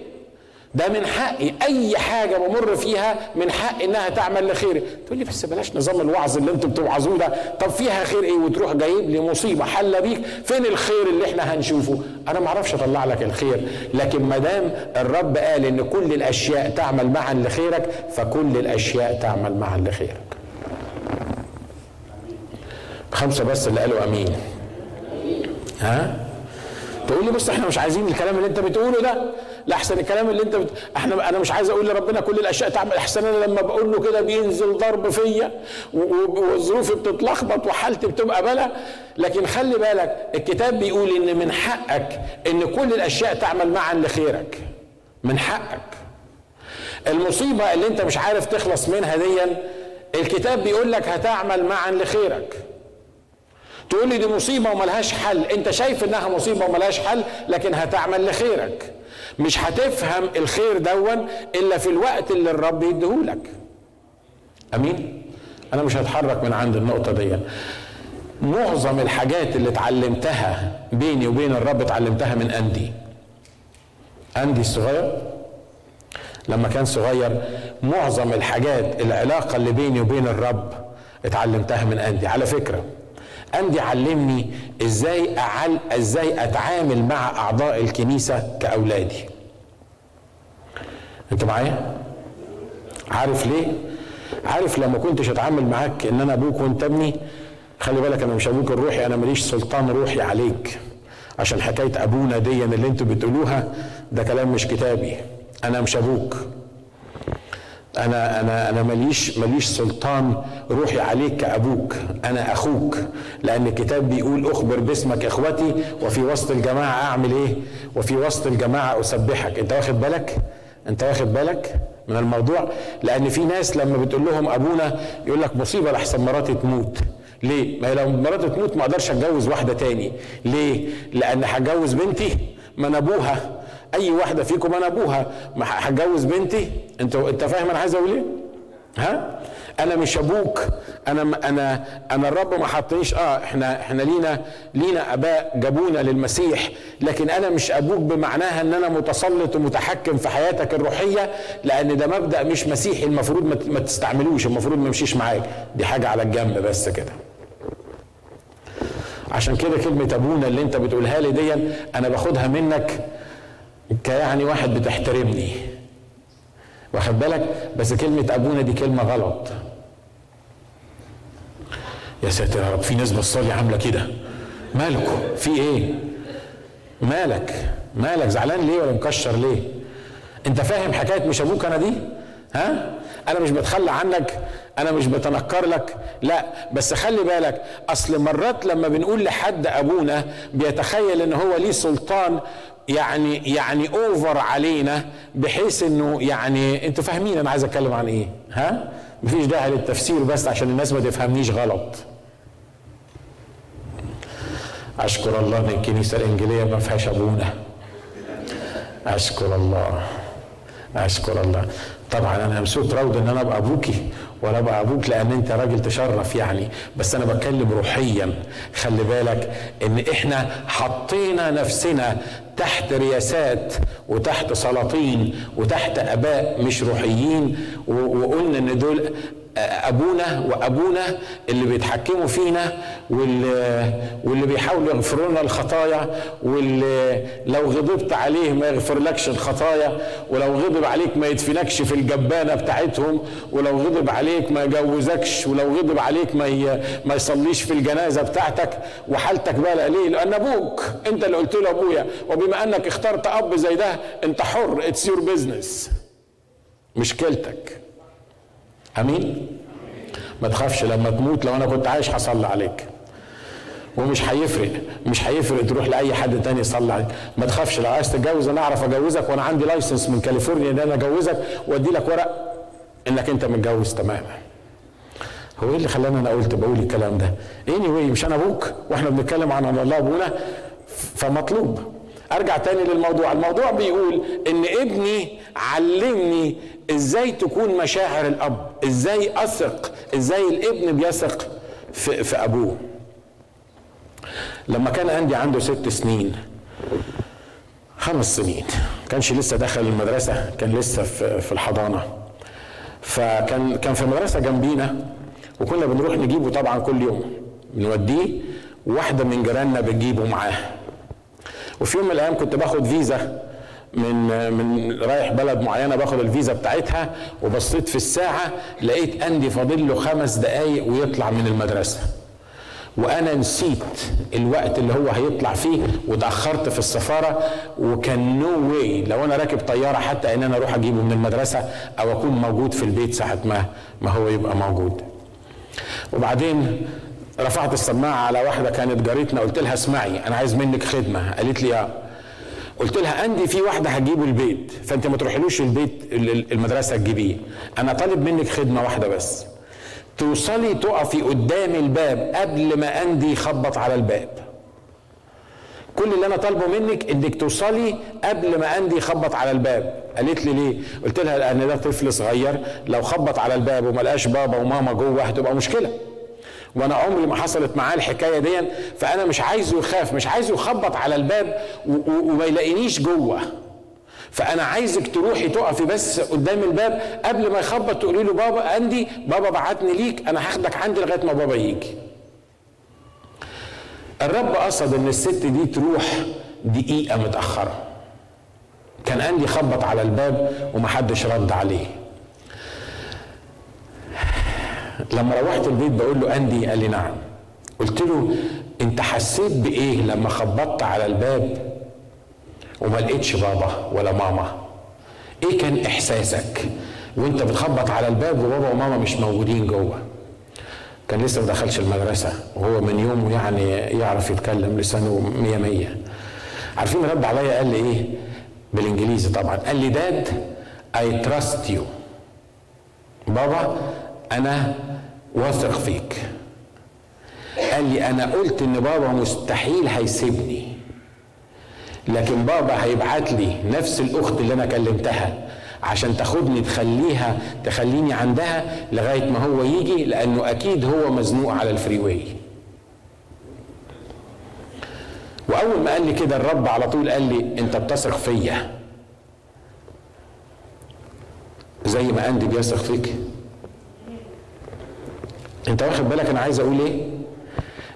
ده من حقي. أي حاجة بمر فيها من حقي إنها تعمل لخيري. تقول لي بس بلاش نظام الوعظ اللي أنتوا بتوعظوه ده. طب فيها خير إيه؟ وتروح جايب لي مصيبة حل بيك. فين الخير اللي إحنا هنشوفه؟ أنا ما أعرفش أطلع لك الخير. لكن ما دام الرب قال إن كل الأشياء تعمل معا لخيرك فكل الأشياء تعمل معا لخيرك. خمسة بس اللي قالوا آمين. ها؟ تقول لي بص إحنا مش عايزين الكلام اللي انت بتقوله ده. لا احسن الكلام اللي انت بت... إحنا أنا مش عايز أقول لربنا كل الاشياء تعمل. احسن أنا لما بقول له كده بينزل ضرب فيا وظروفي بتتلخبط وحالتي بتبقى بلا. لكن خلي بالك الكتاب بيقول إن من حقك إن كل الأشياء تعمل معا لخيرك. من حقك. المصيبة اللي انت مش عارف تخلص منها ديا الكتاب بيقول لك هتعمل معا لخيرك. تقول لي دي مصيبة وملهاش حل. انت شايف انها مصيبة وملهاش حل لكن هتعمل لخيرك. مش هتفهم الخير دون إلا في الوقت اللي الرب يديهولك أمين؟ أنا مش هتحرك من عند النقطة دي. معظم الحاجات اللي اتعلمتها بيني وبين الرب اتعلمتها من أندي. أندي الصغير لما كان صغير معظم الحاجات العلاقة اللي بيني وبين الرب اتعلمتها من أندي. على فكرة اندي علمني إزاي أعل إزاي أتعامل مع أعضاء الكنيسة كأولادي. أنت معايا؟ عارف ليه؟ عارف لما كنتش أتعامل معاك إن أنا أبوك وأنت ابني خلي بالك أنا مش أبوك الروحي أنا ماليش سلطان روحي عليك. عشان حكاية أبونا دي اللي أنتوا بتقولوها ده كلام مش كتابي. أنا مش أبوك. أنا أنا أنا ماليش ماليش سلطان روحي عليك كأبوك أنا أخوك لأن الكتاب بيقول أخبر باسمك إخوتي وفي وسط الجماعة أعمل إيه؟ وفي وسط الجماعة أسبحك. أنت واخد بالك؟ أنت واخد بالك من الموضوع؟ لأن في ناس لما بتقول لهم أبونا يقول لك مصيبة لحسن مراتي تموت. ليه؟ ما لو مراتي تموت ما أقدرش أتجوز واحدة تاني. ليه؟ لأن هتجوز بنتي أنا أبوها. أي واحدة فيكم أنا أبوها. هتجوز بنتي؟ أنت أنت فاهم أنا عايز أقول إيه؟ ها؟ أنا مش أبوك. أنا أنا أنا الرب ما حطنيش آه إحنا إحنا لينا لينا أباء جابونا للمسيح. لكن أنا مش أبوك بمعناها إن أنا متسلط ومتحكم في حياتك الروحية لأن ده مبدأ مش مسيحي. المفروض ما تستعملوش. المفروض ما يمشيش معاك. دي حاجة على الجنب بس كده. عشان كده كلمة أبونا اللي أنت بتقولها لي دي أنا باخدها منك كيعني واحد بتحترمني. واخد بالك؟ بس كلمة أبونا دي كلمة غلط. يا ساتر يا رب في ناس بصالي عاملة كده. مالكم في إيه؟ مالك؟ مالك؟ زعلان ليه ولا مكشر ليه؟ أنت فاهم حكاية مش أبوك أنا دي؟ ها؟ أنا مش بتخلى عنك أنا مش بتنكر لك. لا بس خلي بالك أصل مرات لما بنقول لحد أبونا بيتخيل إن هو ليه سلطان يعني يعني اوفر علينا بحيث إنه يعني أنتوا فاهمين أنا عايز أتكلم عن إيه. ها؟ مفيش داعي للتفسير بس عشان الناس ما تفهمنيش غلط. أشكر الله إن الكنيسة الإنجيلية ما فيهاش أبونا. أشكر الله. أشكر الله. طبعا أنا مبسوط راود إن أنا أبقى أبوكي. ولا ابقى أبوك لأن أنت راجل تشرف يعني. بس أنا بتكلم روحيا. خلي بالك إن إحنا حطينا نفسنا تحت رياسات وتحت سلاطين وتحت آباء مش روحيين وقلنا إن دول أبونا وأبونا اللي بيتحكموا فينا واللي, واللي بيحاولوا يغفروا لنا الخطايا واللي لو غضبت عليه ما يغفرلكش الخطايا ولو غضب عليك ما يدفنكش في الجبانة بتاعتهم ولو غضب عليك ما يجوزكش ولو غضب عليك ما ما يصليش في الجنازة بتاعتك وحالتك بقى ليه؟ لأن أبوك أنت اللي قلت له أبويا وبما أنك اخترت أب زي ده أنت حر it's your business مشكلتك أمين؟ ما تخافش لما تموت لو أنا كنت عايش هصلي عليك. ومش هيفرق مش هيفرق تروح لأي حد تاني يصلي عليك. ما تخافش لو عايز تتجوز أنا أعرف أجوزك وأنا عندي license من كاليفورنيا إن أنا أجوزك وأدي لك ورق إنك أنت متجوز. تماما هو إيه اللي خلاني أنا قلت بقول الكلام ده؟ anyway مش أنا أبوك وإحنا بنتكلم عن الله أبونا فمطلوب. أرجع تاني للموضوع. الموضوع بيقول إن ابني علمني إزاي تكون مشاعر الأب إزاي أثق إزاي الابن بيثق في, في أبوه. لما كان عندي عنده ست سنين خمس سنين كانش لسه دخل المدرسة كان لسه في, في الحضانة. فكان كان في مدرسة جنبينا وكنا بنروح نجيبه طبعا كل يوم. بنوديه واحدة من جيراننا بتجيبه معاه. وفي يوم من الأيام كنت باخد فيزا من من رايح بلد معينة باخد الفيزا بتاعتها وبصيت في الساعة لقيت اندي فاضل له خمس دقايق ويطلع من المدرسة. وأنا نسيت الوقت اللي هو هيطلع فيه وتأخرت في السفارة وكان no way لو أنا راكب طيارة حتى إن أنا أروح أجيبه من المدرسة أو أكون موجود في البيت ساعة ما ما هو يبقى موجود. وبعدين رفعت السماعة على واحدة كانت جارتنا قلت لها اسمعي أنا عايز منك خدمة. قالت لي قلت لها عندي في واحدة هتجيبه البيت فأنت ما تروحلوش البيت المدرسة تجيبيه. أنا طالب منك خدمة واحدة بس. توصلي تقفي قدام الباب قبل ما أندي يخبط على الباب. كل اللي أنا طالبه منك إنك توصلي قبل ما أندي يخبط على الباب. قالت لي ليه؟ قلت لها لأن ده طفل صغير لو خبط على الباب وما لقاش بابا وماما جوه هتبقى مشكلة. وأنا عمري ما حصلت معاه الحكاية دي فأنا مش عايزه يخاف مش عايزه يخبط على الباب وما يلاقينيش جوه. فأنا عايزك تروحي تقفي بس قدام الباب قبل ما يخبط تقولي له بابا أندي بابا بعتني ليك أنا هاخدك عندي لغاية ما بابا يجي. الرب قصد إن الست دي تروح دقيقة متأخرة. كان أندي خبط على الباب ومحدش رد عليه. لما روحت البيت بقول له أندي قال لي نعم. قلت له أنت حسيت بإيه لما خبطت على الباب وما لقيتش بابا ولا ماما؟ إيه كان إحساسك وأنت بتخبط على الباب وبابا وماما مش موجودين جوه؟ كان لسه ما دخلش المدرسة وهو من يومه يعني يعرف يتكلم لسانه مية مية. عارفين رد عليا قال لي إيه؟ بالإنجليزي طبعا. قال لي Dad I trust you بابا أنا واثق فيك. قال لي أنا قلت إن بابا مستحيل هيسيبني لكن بابا هيبعت لي نفس الأخت اللي أنا كلمتها عشان تاخدني تخليها تخليني عندها لغاية ما هو يجي لأنه أكيد هو مزنوق على ال freeway. وأول ما قال لي كده الرب على طول قال لي أنت بتثق فيا. زي ما أندي بيثق فيك. انت واخد بالك أنا عايز أقول إيه؟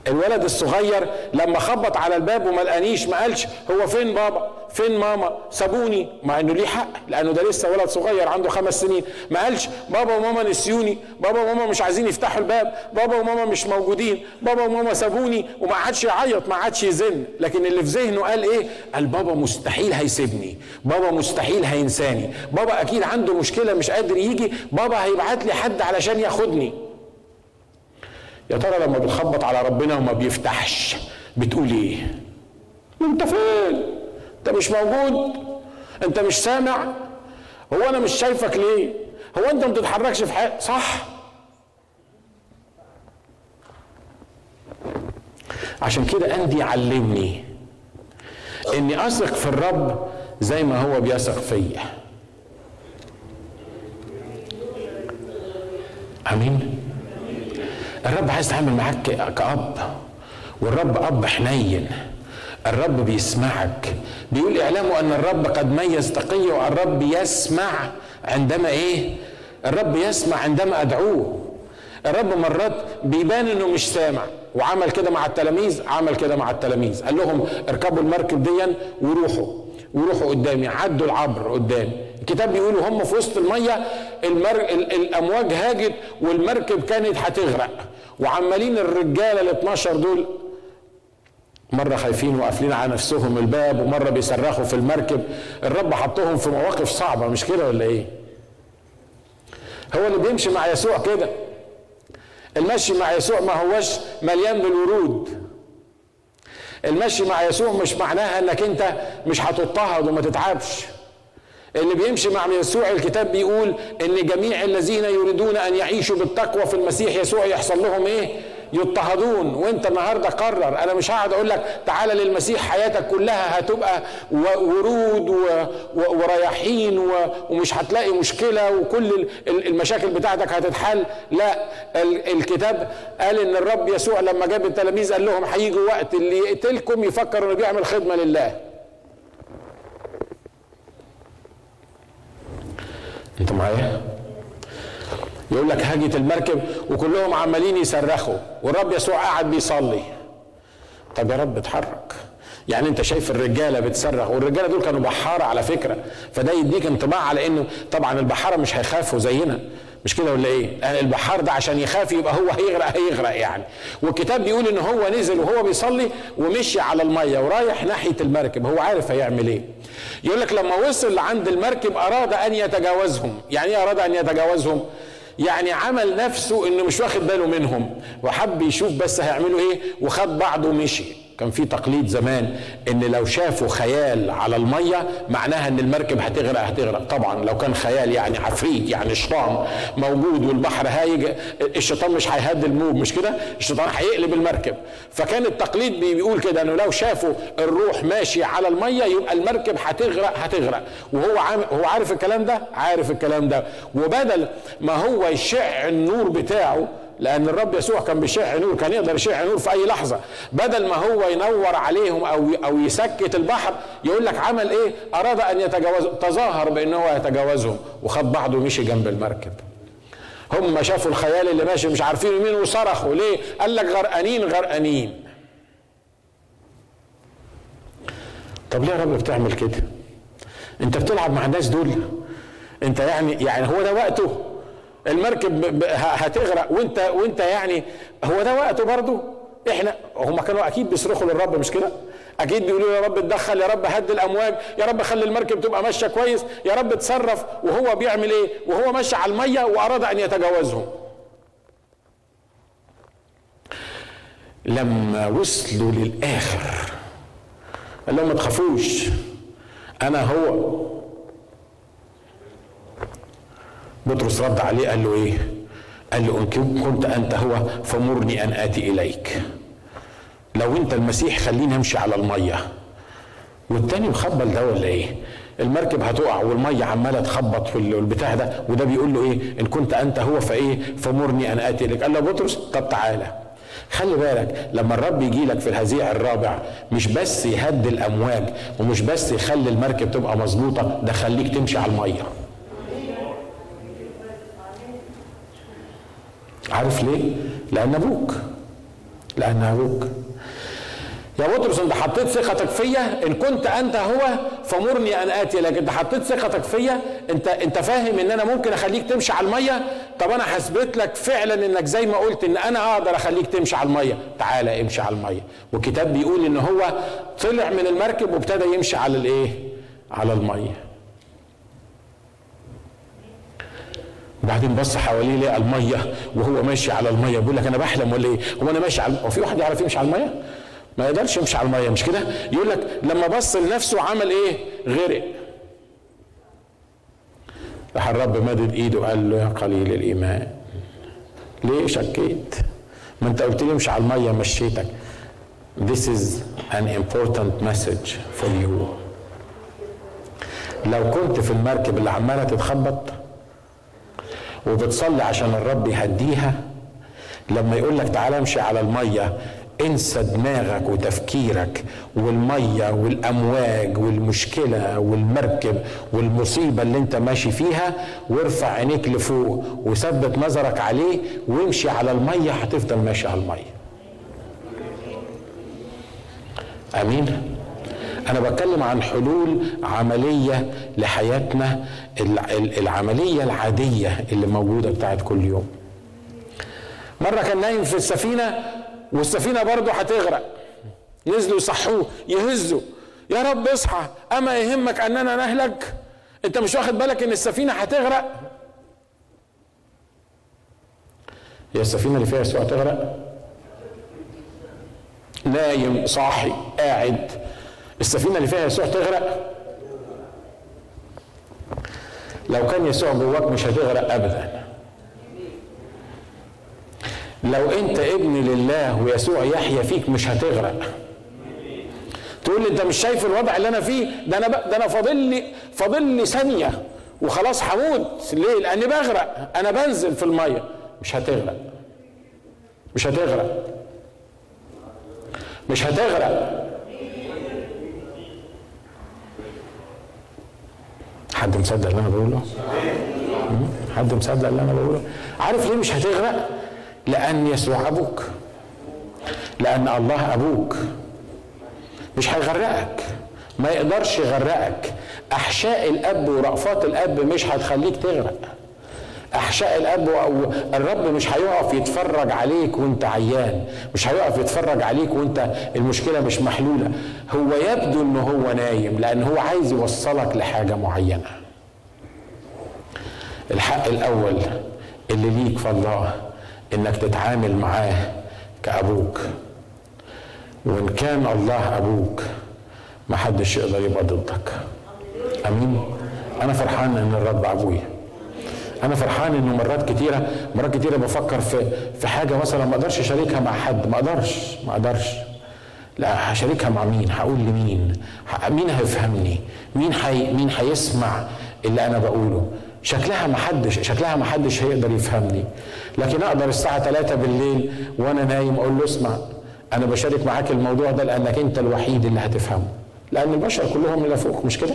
الولد الصغير لما خبط على الباب وما لقانيش ما قالش هو فين بابا؟ فين ماما؟ سابوني مع انه ليه حق لأنه ده لسه ولد صغير عنده خمس سنين. ما قالش بابا وماما نسيوني بابا وماما مش عايزين يفتحوا الباب بابا وماما مش موجودين بابا وماما سابوني وما عادش يعيط ما عادش يزن. لكن اللي في ذهنه قال إيه؟ قال بابا مستحيل هيسيبني بابا مستحيل هينساني بابا أكيد عنده مشكلة مش قادر يجي بابا هيبعت لي حد علشان ياخدني. يا ترى لما بتخبط على ربنا وما بيفتحش بتقول إيه؟ أنت فين؟ أنت مش موجود؟ أنت مش سامع؟ هو أنا مش شايفك ليه؟ هو أنت ما بتتحركش في حاجة صح؟ عشان كده أندي علمني إني أثق في الرب زي ما هو بيثق فيا. آمين؟ الرب عايز يتعامل معاك كأب والرب أب حنين. الرب بيسمعك. بيقول اعلموا أن الرب قد ميز تقي والرب يسمع عندما إيه؟ الرب يسمع عندما أدعوه. الرب مرات بيبان إنه مش سامع وعمل كده مع التلاميذ عمل كده مع التلاميذ. قال لهم اركبوا المركب ديا وروحوا وروحوا قدامي عدوا العبر قدامي. الكتاب بيقول هم في وسط المية المر... الأمواج هاجت والمركب كانت هتغرق. وعمالين الرجاله ال 12 دول مرة خايفين وقافلين على نفسهم الباب ومرة بيصرخوا في المركب. الرب حطهم في مواقف صعبة مش كده ولا إيه؟ هو اللي بيمشي مع يسوع كده. المشي مع يسوع ما هوش مليان بالورود. المشي مع يسوع مش معناها إنك أنت مش هتضطهد وما تتعبش. اللي بيمشي مع يسوع الكتاب بيقول إن جميع الذين يريدون أن يعيشوا بالتقوى في المسيح يسوع يحصل لهم إيه؟ يضطهدون. وأنت النهارده قرر أنا مش هقعد أقول لك تعالى للمسيح حياتك كلها هتبقى ورود ورياحين ومش هتلاقي مشكلة وكل المشاكل بتاعتك هتتحل. لا الكتاب قال إن الرب يسوع لما جاب التلاميذ قال لهم هيجي وقت اللي يقتلكم يفكر إنه بيعمل خدمة لله. انت معايا؟ يقول لك هاجت المركب وكلهم عمالين يصرخوا والرب يسوع قاعد بيصلي. طب يا رب اتحرك. يعني انت شايف الرجالة بتصرخ والرجالة دول كانوا بحارة على فكرة فده يديك انطباع على إنه طبعا البحارة مش هيخافوا زينا. مش كده ولا إيه؟ البحار ده عشان يخاف يبقى هو هيغرق هيغرق يعني. والكتاب بيقول إن هو نزل وهو بيصلي ومشي على المية ورايح ناحية المركب هو عارف هيعمل إيه. يقول لك لما وصل لعند المركب أراد أن يتجاوزهم. يعني إيه أراد أن يتجاوزهم؟ يعني عمل نفسه إنه مش واخد باله منهم. وحب يشوف بس هيعملوا إيه؟ وخد بعضه ومشي. كان في تقليد زمان إن لو شافوا خيال على المية معناها إن المركب هتغرق هتغرق. طبعا لو كان خيال يعني عفريت يعني شيطان موجود والبحر هايج الشيطان مش هيهدي الموج. مش كده؟ الشيطان هيقلب المركب. فكان التقليد بيقول كده إنه لو شافوا الروح ماشي على المية يبقى المركب هتغرق هتغرق. وهو عام هو عارف الكلام ده؟ عارف الكلام ده. وبدل ما هو يشع النور بتاعه لأن الرب يسوع كان بيشع نور كان يقدر يشع نور في أي لحظة. بدل ما هو ينور عليهم أو أو يسكت البحر يقول لك عمل إيه؟ أراد أن يتجاوز تظاهر بان هو يتجاوزهم. وخد بعضه ومشي جنب المركب. هم شافوا الخيال اللي ماشي مش عارفين مين وصرخوا. ليه؟ قال لك غرقانين غرقانين. طب ليه يا رب بتعمل كده؟ أنت بتلعب مع الناس دول؟ أنت يعني يعني هو ده وقته. المركب هتغرق. وانت وانت يعني هو ده وقته برضه؟ إحنا هم كانوا أكيد بيصرخوا للرب مش كده؟ أكيد بيقولوا يا رب اتدخل يا رب هد الأمواج يا رب خلي المركب تبقى ماشية كويس يا رب اتصرف. وهو بيعمل إيه؟ وهو ماشي على المية وأراد أن يتجاوزهم. لما وصلوا للآخر قال لهم ما تخافوش أنا هو. بطرس رد عليه قال له إيه؟ قال له إن كنت أنت هو فمرني أن آتي إليك. لو أنت المسيح خليني أمشي على المية. والتاني مخبل ده ولا إيه؟ المركب هتقع والمية عمالة تخبط في البتاع ده وده بيقول له إيه؟ إن كنت أنت هو فإيه؟ فمرني أن آتي إليك. قال له بطرس طب تعالى. خلي بالك لما الرب يجي لك في الهزيع الرابع مش بس يهدي الأمواج ومش بس يخلي المركب تبقى مظبوطة ده خليك تمشي على المية. عارف ليه؟ لأن أبوك. لأن أبوك. يا بطرس أنت حطيت ثقتك فيا. إن كنت أنت هو فمرني أن آتي. لك أنت حطيت ثقتك فيا. أنت أنت فاهم إن أنا ممكن أخليك تمشي على المية؟ طب أنا هثبت لك فعلا إنك زي ما قلت إن أنا أقدر أخليك تمشي على المية. تعالى امشي على المية. والكتاب بيقول إن هو طلع من المركب وابتدى يمشي على الإيه؟ على المية. وبعدين بص حواليه لقى المية وهو ماشي على المية بيقول لك أنا بحلم ولا إيه؟ هو أنا ماشي على هو في واحد يعرف يمشي على المية؟ ما يقدرش يمشي على المية مش كده؟ يقول لك لما بص لنفسه عمل إيه؟ غرق راح الرب مدد إيده وقال له يا قليل الإيمان ليه شكيت؟ ما أنت قلت لي امشي على المية مشيتك This is an important message for you لو كنت في المركب اللي عمالة تتخبط وبتصلي عشان الرب يهديها. لما يقول لك تعالى امشي على المية انسى دماغك وتفكيرك والمية والأمواج والمشكلة والمركب والمصيبة اللي انت ماشي فيها. وارفع عينيك لفوق وثبت نظرك عليه وامشي على المية هتفضل ماشي على المية. آمين. أنا بتكلم عن حلول عملية لحياتنا العملية العادية اللي موجودة بتاعت كل يوم. مرة كان نايم في السفينة والسفينة برضه هتغرق. نزلوا يصحوه يهزوا. يا رب اصحى أما يهمك أننا نهلك؟ أنت مش واخد بالك إن السفينة هتغرق؟ هي السفينة اللي فيها يسوع تغرق نايم صاحي قاعد. السفينة اللي فيها يسوع تغرق؟ لو كان يسوع جواك مش هتغرق ابدا. لو أنت ابن لله ويسوع يحيا فيك مش هتغرق. تقول لي أنت مش شايف الوضع اللي أنا فيه؟ ده أنا ده أنا فاضل لي فاضل لي ثانية. وخلاص هموت. ليه؟ لأني بغرق. أنا بنزل في المية. مش هتغرق. مش هتغرق. مش هتغرق. حد مصدق اللي أنا بقوله؟ حد مصدق اللي أنا بقوله؟ عارف ليه مش هتغرق؟ لأن يسوع أبوك. لأن الله أبوك. مش هيغرقك. ما يقدرش يغرقك. أحشاء الأب ورأفات الأب مش هتخليك تغرق. أحشاء الأب الرب مش هيقف يتفرج عليك وأنت عيان. مش هيقف يتفرج عليك وأنت المشكلة مش محلولة. هو يبدو ان هو نايم لأن هو عايز يوصلك لحاجة معينة. الحق الأول اللي ليك في الله إنك تتعامل معاه كأبوك. وإن كان الله أبوك ما حدش يقدر يبقى ضدك. آمين. أنا فرحان إن الرب أبويا. أنا فرحان إنه مرات كتيرة مرات كتيرة بفكر في في حاجة مثلا ما أقدرش أشاركها مع حد ما أقدرش ما أقدرش. لا هشاركها مع مين؟ هقول لمين؟ مين هيفهمني؟ مين حي مين هيسمع اللي أنا بقوله؟ شكلها ما حدش شكلها ما حدش هيقدر يفهمني. لكن أقدر الساعة 3 بالليل وأنا نايم أقول له اسمع أنا بشارك معاك الموضوع ده لأنك أنت الوحيد اللي هتفهمه. لأن البشر كلهم فوق مش كده؟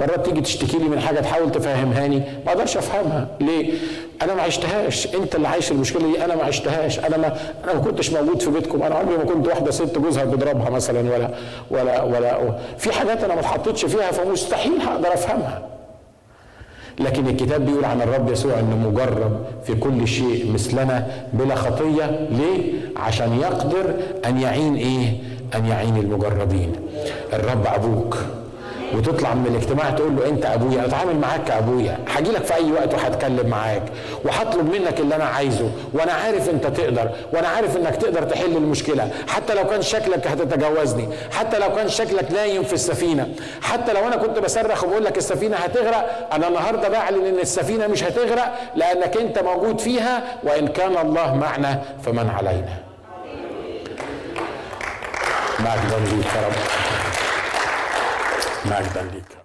مرات تيجي تشتكي لي من حاجة تحاول تفهمهاني ما أقدرش أفهمها. ليه؟ أنا ما عشتهاش. أنت اللي عايش المشكلة دي أنا ما عشتهاش. أنا ما أنا ما كنتش موجود في بيتكم. أنا عمري ما كنت واحدة ست جوزها بيضربها مثلا ولا ولا ولا في حاجات أنا ما اتحطيتش فيها فمستحيل هقدر أفهمها. لكن الكتاب بيقول عن الرب يسوع إنه مجرب في كل شيء مثلنا بلا خطية. ليه؟ عشان يقدر أن يعين إيه؟ أن يعين المجربين. الرب أبوك. وتطلع من الاجتماع تقول له انت ابويا اتعامل معاك كابويا هاجي لك في اي وقت وهتكلم معاك وهطلب منك اللي أنا عايزه وأنا عارف انت تقدر وأنا عارف انك تقدر تحل المشكلة حتى لو كان شكلك هتتجاوزني حتى لو كان شكلك نايم في السفينة حتى لو أنا كنت بصرخ وبقول لك السفينة هتغرق أنا النهارده بعلن ان السفينة مش هتغرق لانك انت موجود فيها وان كان الله معنا فمن علينا. مجدا ليك يا رب. مجدا ليك